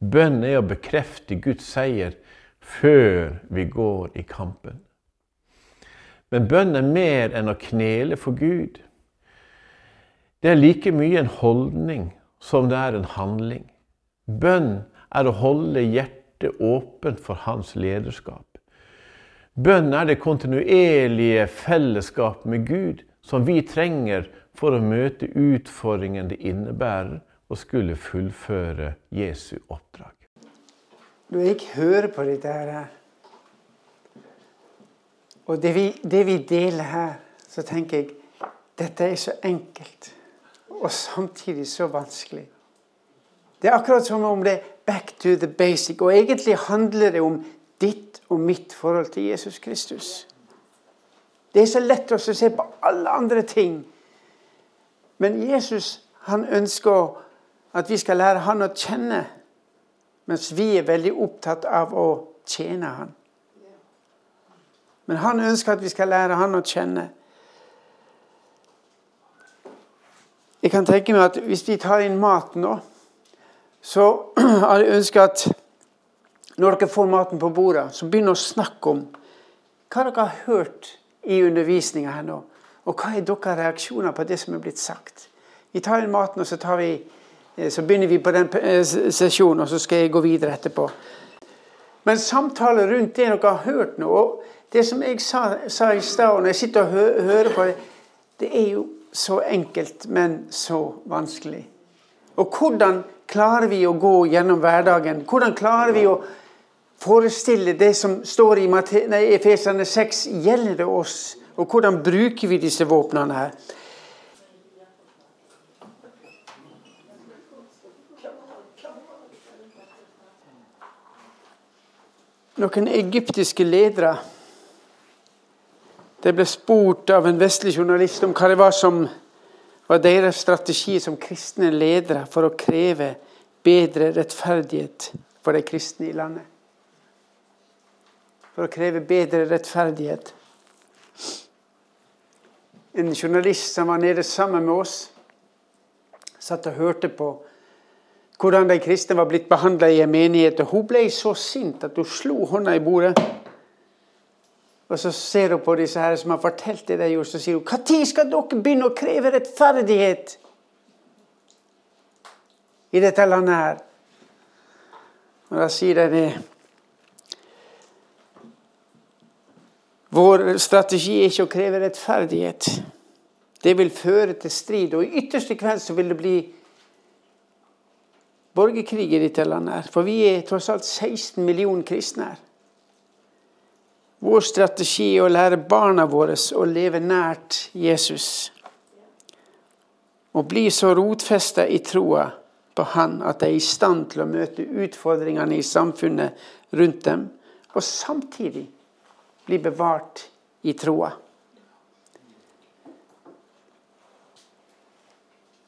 Bønn er å bekrefte Guds seier før vi går i kampen. Men bønn er mer enn å knele for Gud. Det er like mye en holdning som det er en handling. Bønn er å holde hjertet åpent for hans lederskap. Bønn er det kontinuerlige fellesskap med Gud som vi trenger for å møte utfordringen det innebærer og skulle fullføre Jesu oppdrag. Når jeg hører på dette her, og det vi, det vi deler her, så tenker jeg dette er så enkelt og samtidig så vanskelig. Det er akkurat som om det er back to the basic. Og egentlig handler det om ditt og mitt forhold til Jesus Kristus. Det er så lett å se på alle andre ting. Men Jesus han ønsker at vi skal lære han å kjenne, mens vi er veldig opptatt av å tjene han. Men han ønsker at vi skal lære han å kjenne. Jeg kan tenke meg at hvis vi tar inn mat nå, så hadde jeg ønsket at når dere får maten på bordet, så begynner å snakke om hva dere har hørt i undervisninga her nå. Og hva er deres reaksjoner på det som er blitt sagt? Vi tar inn maten, og så, vi, eh, så begynner vi på den eh, sesjonen, og så skal jeg gå videre etterpå. Men samtaler rundt det dere har hørt nå, og det som jeg sa, sa i stad, når jeg sitter og hø hører på det, det er jo så enkelt, men så vanskelig. Og hvordan klarer vi å gå gjennom hverdagen? Hvordan klarer vi å forestille det som står i Efesene 6, gjelder det oss? Og hvordan bruker vi disse våpnene her? Noen egyptiske ledere det ble spurt av en vestlig journalist om hva det var som var deres strategi som kristne ledere for å kreve bedre rettferdighet for de kristne i landet. For å kreve bedre rettferdighet. En journalist som var nede sammen med oss, satt og hørte på hvordan de kristne var blitt behandla i en menighet. og Hun ble så sint at hun slo hånda i bordet. Og så ser hun på disse her som har fortalt det de gjorde, så sier hun Når skal dere begynne å kreve rettferdighet i dette landet her? Og da sier de det. Vår strategi er ikke å kreve rettferdighet. Det vil føre til strid, og i ytterste kveld så vil det bli borgerkrig i dette landet. her. For vi er tross alt 16 millioner kristne her. Vår strategi er å lære barna våre å leve nært Jesus. Og bli så rotfesta i troa på Han at de er i stand til å møte utfordringene i samfunnet rundt dem, og samtidig bli bevart i troa.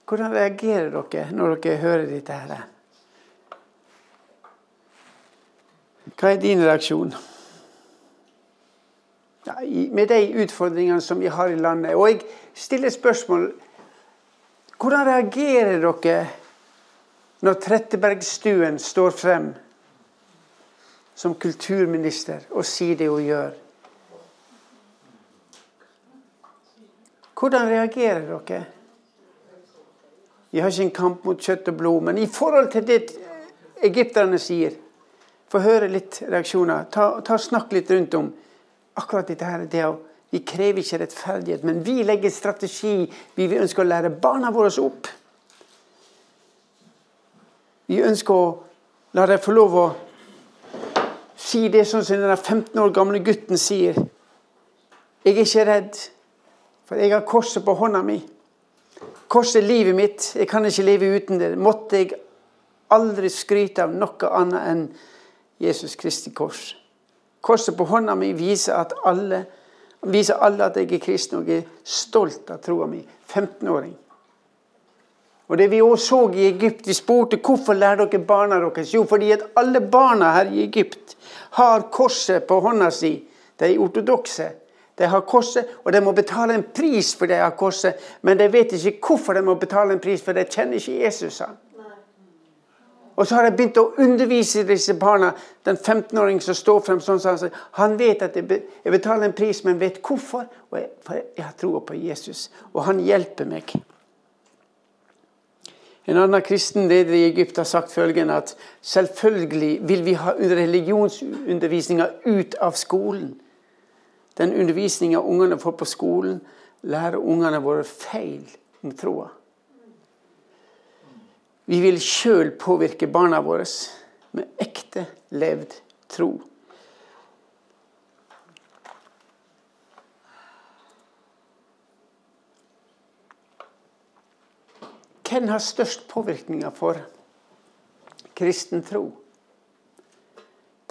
Hvordan reagerer dere når dere hører dette? her? Hva er din reaksjon? Med de utfordringene som vi har i landet. Og jeg stiller spørsmål Hvordan reagerer dere når Trettebergstuen står frem som kulturminister og sier det hun gjør? Hvordan reagerer dere? Vi har ikke en kamp mot kjøtt og blod, men i forhold til det egypterne sier Få høre litt reaksjoner. Ta, ta Snakk litt rundt om akkurat dette her. Det å, vi krever ikke rettferdighet, men vi legger strategi. Vi ønsker å lære barna våre opp. Vi ønsker å la dem få lov å si det sånn som den 15 år gamle gutten sier. Jeg er ikke redd, for jeg har korset på hånda mi. Korset er livet mitt. Jeg kan ikke leve uten det. Måtte jeg aldri skryte av noe annet enn Jesus Kristi kors. Korset på hånda mi viser, at alle, viser alle at jeg er kristen og jeg er stolt av troa mi. 15-åring. Og Det vi også så i Egypt, de spurte hvorfor lærer dere barna deres. Jo, fordi at alle barna her i Egypt har korset på hånda si. De er ortodokse. De har korset, og de må betale en pris for de har korset. Men de vet ikke hvorfor de må betale en pris, for de kjenner ikke Jesus. Han. Og så har jeg begynt å undervise disse barna. Den 15-åringen som står frem sånn, så han vet at jeg betaler en pris, men vet hvorfor. Og jeg, for jeg har troa på Jesus, og han hjelper meg. En annen kristen leder i Egypt har sagt følgende at selvfølgelig vil vi ha religionsundervisninga ut av skolen. Den undervisninga ungene får på skolen, lærer ungene våre feil om troa. Vi vil sjøl påvirke barna våre med ekte levd tro. Hvem har størst påvirkninger for kristen tro?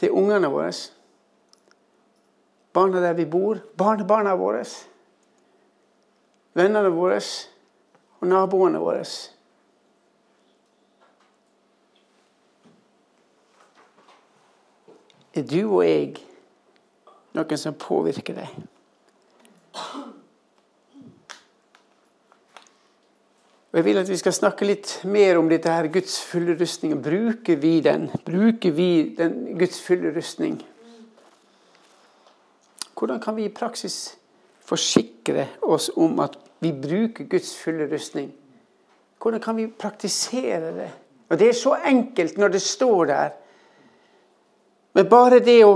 Til ungene våre, barna der vi bor, barnebarna våre, vennene våre og naboene våre. Er du og jeg noen som påvirker deg? Og Jeg vil at vi skal snakke litt mer om dette her Guds fulle rustning. Bruker vi den? Bruker vi den Guds fulle rustning? Hvordan kan vi i praksis forsikre oss om at vi bruker Guds fulle rustning? Hvordan kan vi praktisere det? Og Det er så enkelt når det står der. Men bare det å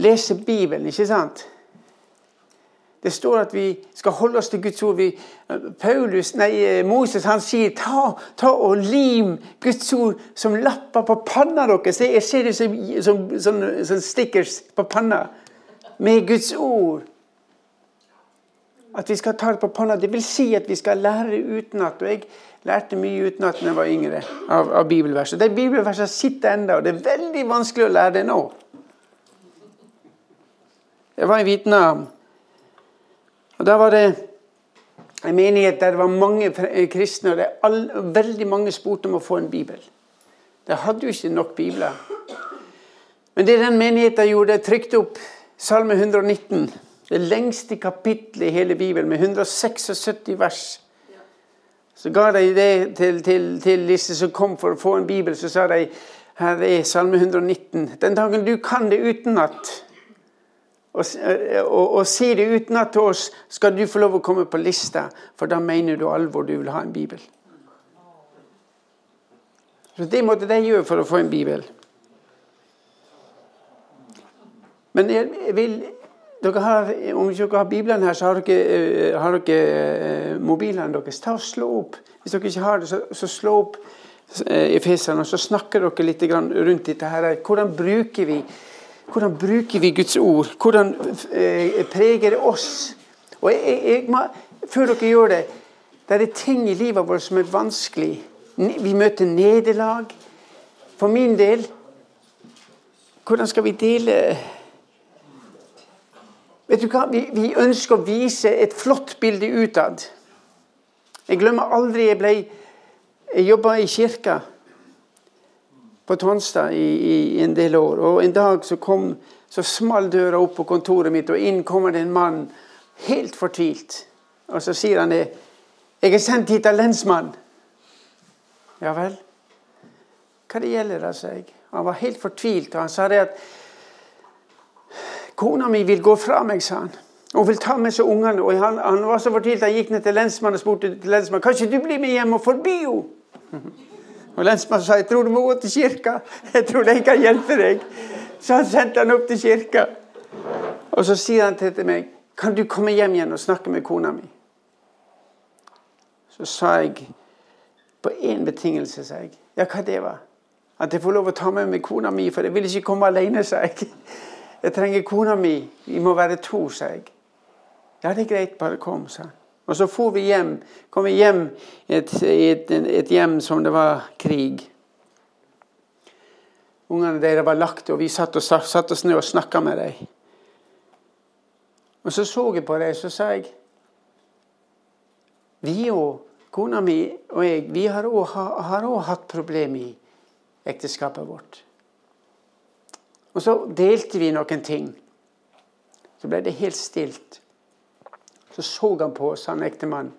lese Bibelen, ikke sant? Det står at vi skal holde oss til Guds ord. Vi, Paulus, nei, Moses han sier ta, ta, og lim Guds ord som lapper på panna deres. Jeg ser det som, som, som, som stickers på panna med Guds ord. At vi skal ta det på panna. Det vil si at vi skal lære utenat. Og jeg lærte mye utenat da jeg var yngre av, av bibelverset. De bibelversene sitter ennå, og det er veldig vanskelig å lære det nå. Jeg var i Vietnam. Og Da var det en menighet der det var mange kristne, og all, veldig mange spurte om å få en bibel. De hadde jo ikke nok bibler. Men det den menigheten gjorde, de trykte opp Salme 119. Det lengste kapittelet i hele Bibelen, med 176 vers. Så ga de det til, til, til disse som kom for å få en bibel. Så sa de her er Salme 119. Den dagen du kan det utenat, og, og, og si det utenat til oss, skal du få lov å komme på lista, for da mener du alvor du vil ha en bibel. Så Det måtte de gjøre for å få en bibel. Men jeg vil, dere har, om dere har Bibelen her, så har dere, har dere mobilene deres. Ta og Slå opp. Hvis dere ikke har det, så, så slå opp Efesene, og så snakker dere litt rundt dette. her. Hvordan bruker vi hvordan bruker vi Guds ord? Hvordan eh, preger det oss? Og jeg, jeg, må, Før dere gjør det Det er ting i livet vårt som er vanskelig. Vi møter nederlag. For min del Hvordan skal vi dele Vet du hva? Vi, vi ønsker å vise et flott bilde utad. Jeg glemmer aldri jeg Jeg jobba i kirka på Tonstad i, i, en del år. Og En dag så, kom, så small døra opp på kontoret mitt, og inn kommer det en mann helt fortvilt. Og så sier han det. 'Jeg er sendt hit av lensmann.' Ja vel? Hva det gjelder da, sa jeg. Han var helt fortvilt, og han sa det at 'Kona mi vil gå fra meg', sa han. Hun vil ta med seg ungene. Og han, han var så fortvilt han gikk ned til lensmannen og spurte til lensmannen, 'Kanskje du blir med hjem og forby henne?' Og Lensmannen sa jeg tror du må gå til kirka. Jeg tror de kan hjelpe deg. Så han sendte han opp til kirka. Og så sier han til meg kan du komme hjem igjen og snakke med kona mi. Så sa jeg på én betingelse, sa jeg. Ja, hva det var? At jeg får lov å ta med meg kona mi, for jeg vil ikke komme alene, sa jeg. Jeg trenger kona mi. Vi må være to, sa jeg. Ja, det er greit, bare kom, sa han. Og så for vi hjem, kom vi hjem i et, et, et, hjem som det var krig. Ungene deres var lagt, og vi satt, og, satt oss ned og snakka med dem. Og så så jeg på dem, så sa jeg Vi og kona mi og jeg, vi har òg hatt problemer i ekteskapet vårt. Og så delte vi noen ting. Så ble det helt stilt. Så så han på oss, han ektemannen.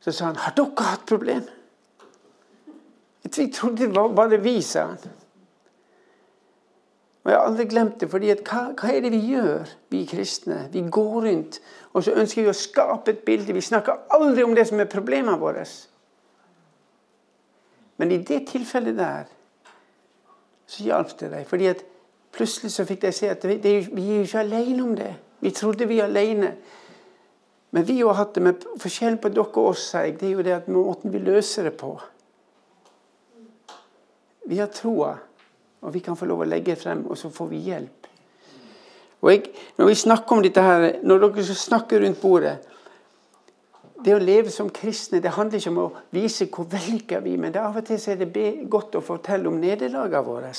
Så sa han 'Har dere hatt problem?' Jeg trodde det var bare vi, sa han. Og Jeg har aldri glemt det. for hva, hva, er det vi gjør, vi kristne? Vi går rundt og så ønsker vi å skape et bilde. Vi snakker aldri om det som er problemene våre. Men i det tilfellet der så hjalp det deg. fordi at plutselig så fikk de se at det, det, vi er jo ikke alene om det. Vi trodde vi er alene. Men vi har hatt det med forskjellen på dere og oss, det er jo det at måten vi løser det på. Vi har troa, og vi kan få lov å legge det frem, og så får vi hjelp. Og jeg, Når vi snakker om dette her, når dere snakker rundt bordet Det å leve som kristne det handler ikke om å vise hvor vellykka vi er, men det av og til er det godt å fortelle om nederlagene våre.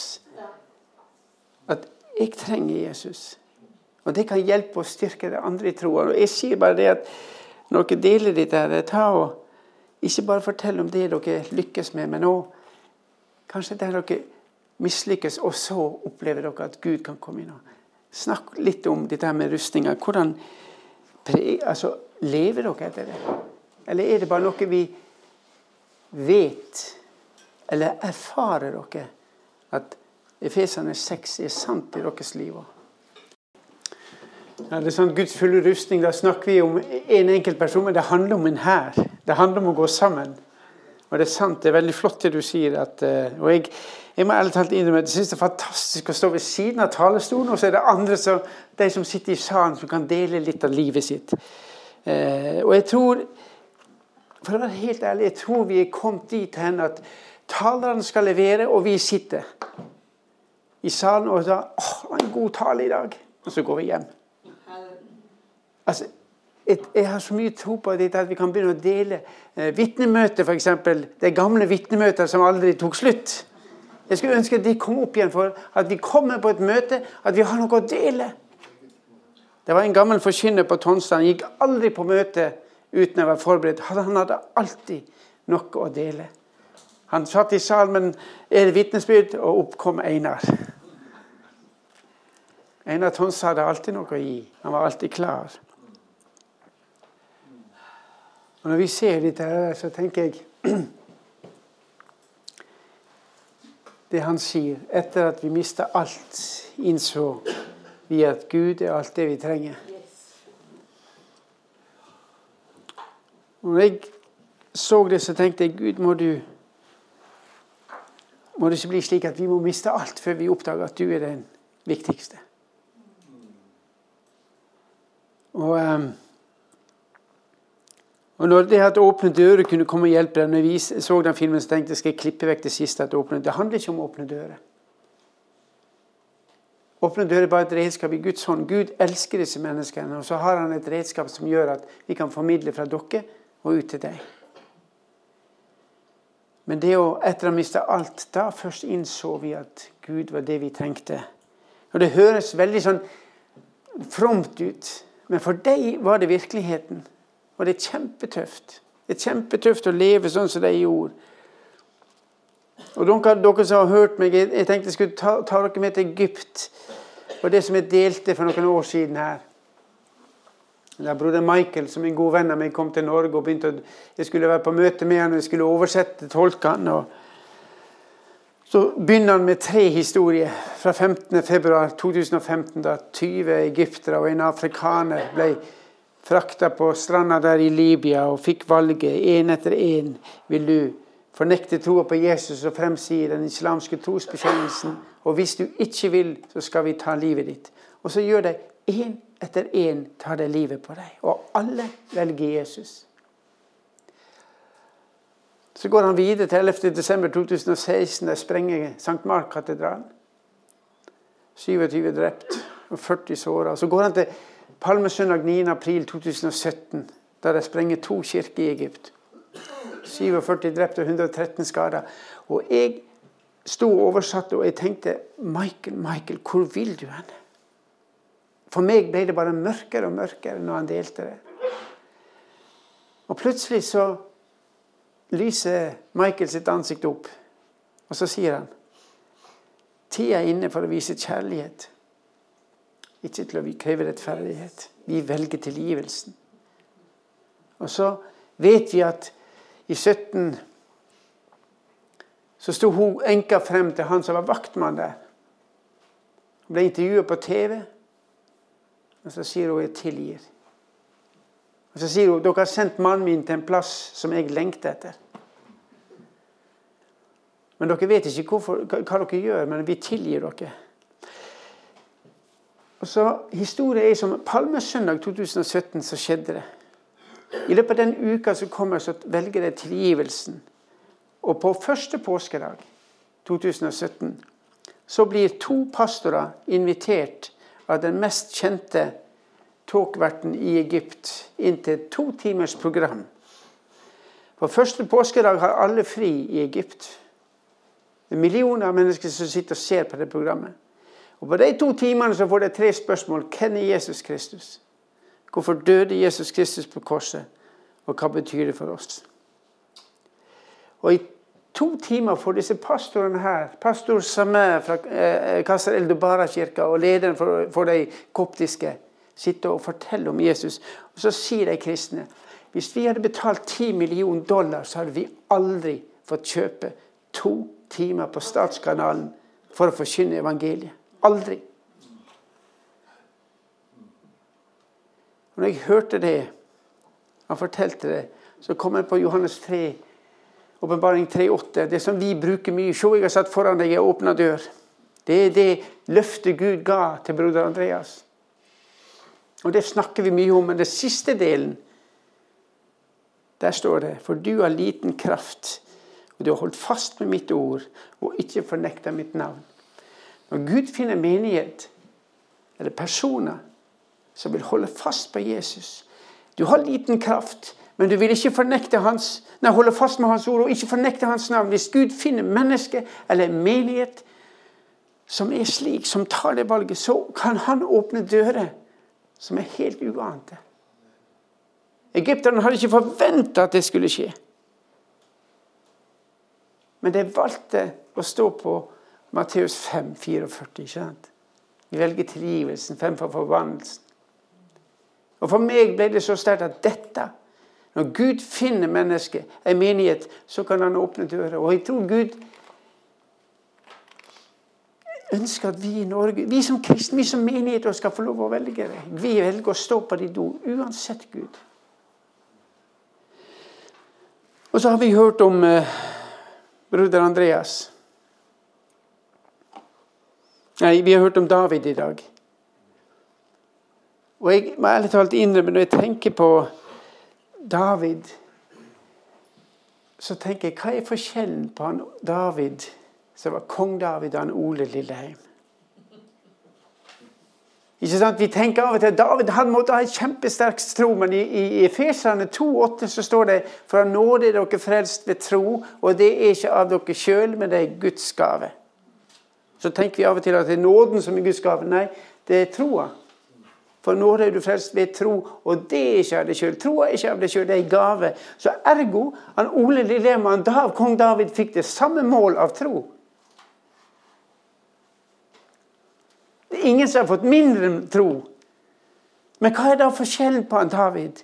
'Jeg trenger Jesus'. Og det kan hjelpe å styrke det andre i troa. Og jeg sier bare det at når dere deler dette, her, ta og ikke bare fortell om det dere lykkes med, men òg kanskje der dere mislykkes, og så opplever dere at Gud kan komme inn. Snakk litt om dette med rustninga. Hvordan altså, Lever dere etter det? Eller er det bare noe vi vet? Eller erfarer dere at Efesene 6 er sant i deres liv? Ja, det er sånn Guds fulle rustning, Da snakker vi om en enkelt person, men det handler om en hær. Det handler om å gå sammen. Og det er sant, det er veldig flott det du sier. At, eh, og jeg, jeg må ærlig talt innrømme at jeg syns det er fantastisk å stå ved siden av talerstolen, og så er det andre som, de som sitter i salen, som kan dele litt av livet sitt. Eh, og jeg tror, for å være helt ærlig, jeg tror vi er kommet dit hen at talerne skal levere, og vi sitter i salen og sa 'Å, var en god tale i dag.' Og så går vi hjem. Altså, jeg har så mye tro på dette at vi kan begynne å dele eh, vitnemøter, f.eks. Det gamle vitnemøter som aldri tok slutt. Jeg skulle ønske at de kom opp igjen for at vi kommer på et møte, at vi har noe å dele. Det var en gammel forkynner på Tonstad. Han gikk aldri på møte uten å være forberedt. Han hadde alltid noe å dele. Han satt i salmen 'Er det vitnesbyrd?' og opp kom Einar. Einar Tonse hadde alltid noe å gi. Han var alltid klar. Og Når vi ser dette, her, så tenker jeg Det han sier etter at vi mista alt, innså vi at Gud er alt det vi trenger. Og når jeg så det, så tenkte jeg Gud, må du Må det ikke bli slik at vi må miste alt før vi oppdager at du er den viktigste. Og um, og når det at åpne dører kunne komme og hjelpe deg, når vi så den filmen, så tenkte jeg skal jeg klippe vekk det siste. at åpne. Det handler ikke om åpne dører. Åpne dører er bare et redskap i Guds hånd. Gud elsker disse menneskene. Og så har han et redskap som gjør at vi kan formidle fra dere og ut til deg. Men det å etter å ha mista alt, da først innså vi at Gud var det vi trengte. Og det høres veldig sånn fromt ut, men for deg var det virkeligheten. Og det er kjempetøft. Det er kjempetøft å leve sånn som de gjorde. Og dere, dere som har hørt meg, jeg tenkte jeg skulle ta, ta dere med til Egypt. Og det som jeg delte for noen år siden her. Da broder Michael, som en god venn av meg, kom til Norge og begynte å, Jeg skulle være på møte med han og jeg skulle oversette tolkene. Så begynner han med tre historier fra 15.2.2015, da 20 egyptere og en afrikaner ble frakta på stranda der i Libya og fikk valget én etter én. Vil du fornekte troa på Jesus og fremsi den islamske trosbekjennelsen? Og hvis du ikke vil, så skal vi ta livet ditt. Og så gjør de én etter én tar det livet på deg. Og alle velger Jesus. Så går han videre til 11.12.2016. Der sprenger St. Mark-katedralen. 27 drept og 40 såra. Så går han til Palmesøndag 9.4.2017, da de sprenger to kirker i Egypt. 47 drepte og 113 skada. Og jeg sto og oversatte, og jeg tenkte Michael, Michael, hvor vil du hen? For meg ble det bare mørkere og mørkere når han delte det. Og plutselig så lyser Michael sitt ansikt opp, og så sier han Tida er inne for å vise kjærlighet. Ikke til å kreve rettferdighet. Vi velger tilgivelsen. Og så vet vi at i 17 så sto hun enka frem til han som var vaktmann der. Hun ble intervjua på TV, og så sier hun 'jeg tilgir'. Og Så sier hun 'dere har sendt mannen min til en plass som jeg lengter etter'. Men dere vet ikke hvorfor, hva dere gjør, men vi tilgir dere. Og så Historien er som Palmesøndag 2017 så skjedde det. I løpet av den uka som kommer, så velger jeg tilgivelsen. Og på første påskedag 2017, så blir to pastorer invitert av den mest kjente talkverten i Egypt inntil to timers program. På første påskedag har alle fri i Egypt. Det er millioner av mennesker som sitter og ser på det programmet. Og På de to timene så får de tre spørsmål. Hvem er Jesus Kristus? Hvorfor døde Jesus Kristus på korset? Og hva betyr det for oss? Og I to timer for disse pastorene her, pastor Samer fra eh, Kasser Eldobara-kirka og lederen for, for de koptiske, sitte og fortelle om Jesus. Og Så sier de kristne hvis vi hadde betalt 10 millioner dollar, så hadde vi aldri fått kjøpe to timer på Statskanalen for å forkynne evangeliet. Aldri. Og når jeg hørte det, han fortalte det, så kom jeg på Johannes 3, åpenbaring 3,8. Det som vi bruker mye. Se, jeg har satt foran deg ei åpna dør. Det er det løftet Gud ga til broder Andreas. Og det snakker vi mye om, men den siste delen, der står det For du har liten kraft, og du har holdt fast med mitt ord og ikke fornekta mitt navn. Når Gud finner menighet eller personer som vil holde fast på Jesus Du har liten kraft, men du vil ikke fornekte hans, nei, holde fast med hans ord og ikke fornekte hans navn. Hvis Gud finner menneske eller menighet som er slik, som tar det valget, så kan han åpne dører som er helt uante. Egypterne hadde ikke forventa at det skulle skje. Men de valgte å stå på Matteus 5, 44. Ikke sant? De velger tilgivelsen fremfor forbannelsen. Og For meg ble det så sterkt at dette Når Gud finner mennesket, en menighet, så kan han åpne dører. Og jeg tror Gud ønsker at vi i Norge, vi som kristne, vi som menigheter, skal få lov å velge det. Vi velger å stå på ditt ord, uansett Gud. Og så har vi hørt om eh, broder Andreas. Nei, vi har hørt om David i dag. Og jeg må ærlig talt innrømme, når jeg tenker på David, så tenker jeg hva er forskjellen på han David, som var kong David, og han Ole Lilleheim? Ikke sant? Vi tenker av og til at David han måtte ha en kjempesterk tro, men i, i Efeserne 2,8 så står det for av nåde er dere frelst ved tro, og det er ikke av dere sjøl, men det er Guds gave. Så tenker vi av og til at det er nåden som er Guds gave. Nei, det er troa. For nåde er du frelst ved tro, og det er ikke av deg sjøl. Troa er ikke av deg sjøl, det er en gave. Så ergo, han Ole Lillemann, kong David fikk det samme mål av tro. Det er ingen som har fått mindre tro. Men hva er da forskjellen på han David?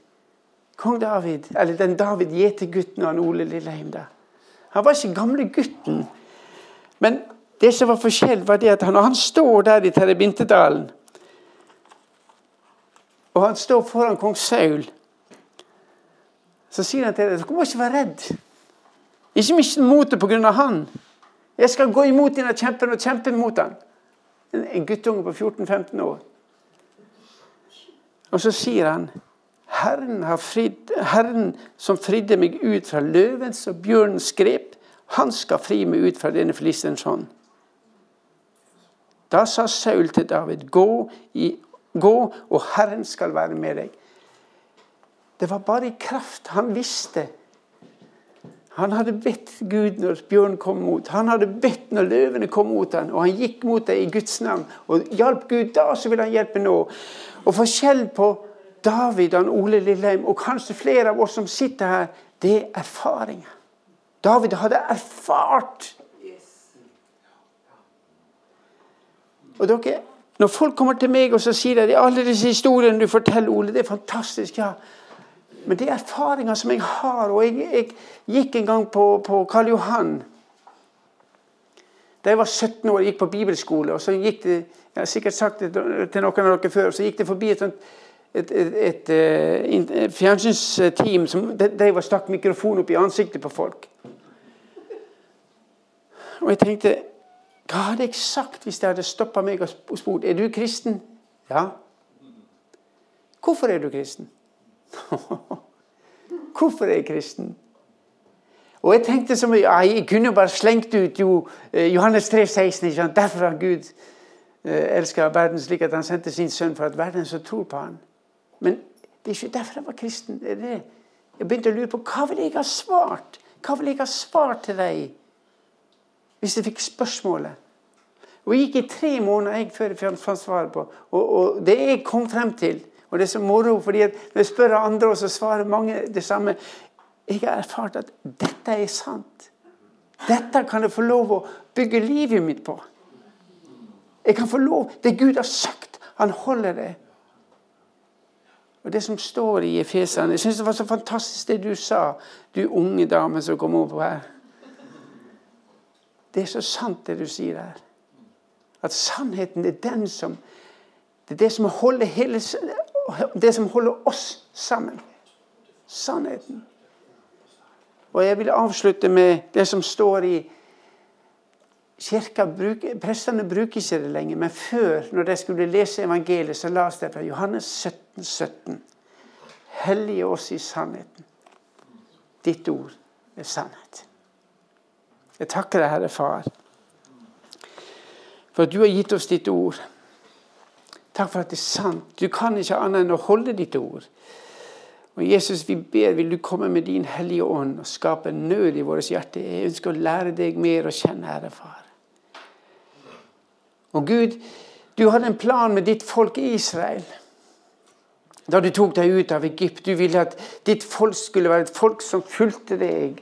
Kong David, eller den David gjetergutten og han Ole Lilleheim. da. Han var ikke gamle gutten. Men det som var forskjell, var det at han, han står der i Terrebintedalen Og han står foran kong Saul, så sier han til deg dere må ikke være redd. Ikke mist motet pga. han. Jeg skal gå imot dine kjempen og kjempe mot han en guttunge på 14-15 år. Og så sier han Herren, frid, Herren, som fridde meg ut fra løvens og bjørnens grep, han skal fri meg ut fra denne filisterens hånd. Da sa Saul til David, gå, i, gå, og Herren skal være med deg. Det var bare i kraft. Han visste han hadde bedt Gud når bjørnen kom mot. Han hadde bedt når løvene kom mot ham, og han gikk mot dem i Guds navn. Og hjalp Gud da, så vil han hjelpe nå. Og forskjell på David og Ole Lilleheim, og kanskje flere av oss som sitter her, det er erfaringer. David hadde erfart. Og dere, Når folk kommer til meg og så sier at alle disse historiene du forteller, Ole, det er fantastisk. ja, men det er erfaringer som jeg har. Og jeg, jeg gikk en gang på, på Karl Johan. Da jeg var 17 år, gikk på bibelskole. og så gikk det, Jeg har sikkert sagt det til noen av dere før. Så gikk det forbi et, et, et, et, et fjernsynsteam som de stakk mikrofon opp i ansiktet på folk. Og jeg tenkte Hva hadde jeg sagt hvis de hadde stoppa meg og spurt er du kristen? Ja. Hvorfor er du kristen? Hvorfor er jeg kristen? Og jeg tenkte som, ja, jeg kunne bare slengt ut jo, eh, Johannes 3, 16. Ikke sant? Derfor har Gud eh, elska verden slik at han sendte sin sønn for at verden som tror på han. Men det er ikke derfor jeg var kristen. Jeg begynte å lure på hva ville jeg ha svart Hva ville jeg ha svart til deg hvis jeg fikk spørsmålet? Og jeg gikk i tre måneder jeg, før jeg fant svaret på. Og, og, det jeg kom frem til Og det er så moro, fordi når jeg spør andre, så svarer mange det samme. Jeg har erfart at dette er sant. Dette kan jeg få lov å bygge livet mitt på. Jeg kan få lov Det Gud har sagt, han holder det. Og Det som står i Efesene Jeg syns det var så fantastisk det du sa, du unge dame som kom opp her. Det er så sant, det du sier her. At sannheten er den som Det er det som holder, hele, det som holder oss sammen. Sannheten. Og jeg vil avslutte med det som står i Kirka bruker, Prestene bruker ikke det lenger, men før, når de skulle lese evangeliet, så las de fra Johannes 17, 17. Hellige oss i sannheten. Ditt ord er sannhet. Jeg takker deg, Herre Far, for at du har gitt oss ditt ord. Takk for at det er sant. Du kan ikke annet enn å holde ditt ord. Og Jesus, vi ber, vil du komme med din Hellige Ånd og skape nød i vårt hjerte. Jeg ønsker å lære deg mer å kjenne, Herre Far. Og Gud, du hadde en plan med ditt folk i Israel. Da du tok deg ut av Egypt. Du ville at ditt folk skulle være et folk som fulgte deg.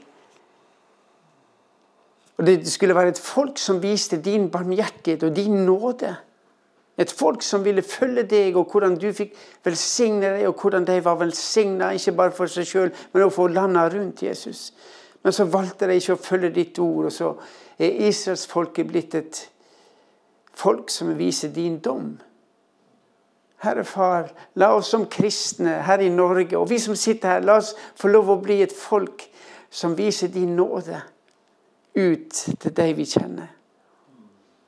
Og Det skulle være et folk som viste din barmhjertighet og din nåde. Et folk som ville følge deg, og hvordan du fikk velsigne deg, og hvordan de var velsigna, ikke bare for seg sjøl, men også for landa rundt Jesus. Men så valgte de ikke å følge ditt ord, og så er israelsfolket blitt et folk som viser din dom. Herre Far, la oss som kristne her i Norge, og vi som sitter her, la oss få lov å bli et folk som viser din nåde ut til deg vi kjenner.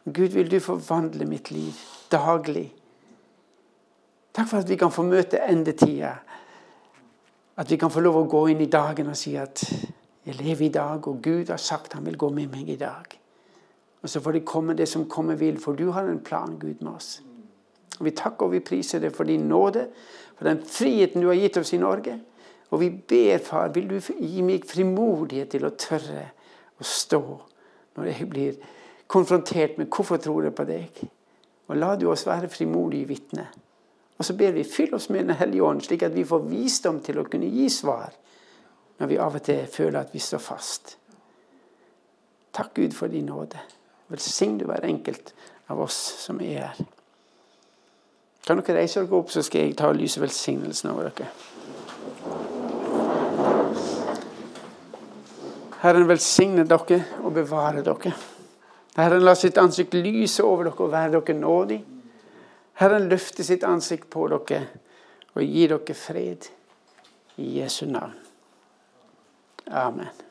Gud, vil du forvandle mitt liv daglig. Takk for at vi kan få møte endetida. At vi kan få lov å gå inn i dagen og si at jeg lever i dag, og Gud har sagt han vil gå med meg i dag. Og så får det komme det som komme vil, for du har en plan, Gud, med oss. Og Vi takker og vi priser deg for din nåde, for den friheten du har gitt oss i Norge. Og vi ber, far, vil du gi meg frimodighet til å tørre å stå når jeg blir konfrontert med hvorfor tror jeg på deg. Og la du oss være frimodige vitner. Og så ber vi fyll oss med Den hellige ånd, slik at vi får visdom til å kunne gi svar når vi av og til føler at vi står fast. Takk, Gud, for din nåde. Velsign du hver enkelt av oss som er her. Kan dere reise dere opp, så skal jeg ta og lyse velsignelsen over dere. Herren velsigne dere og bevare dere. Herren la sitt ansikt lyse over dere og være dere nådig. Herren løfter sitt ansikt på dere og gir dere fred. I Jesu navn. Amen.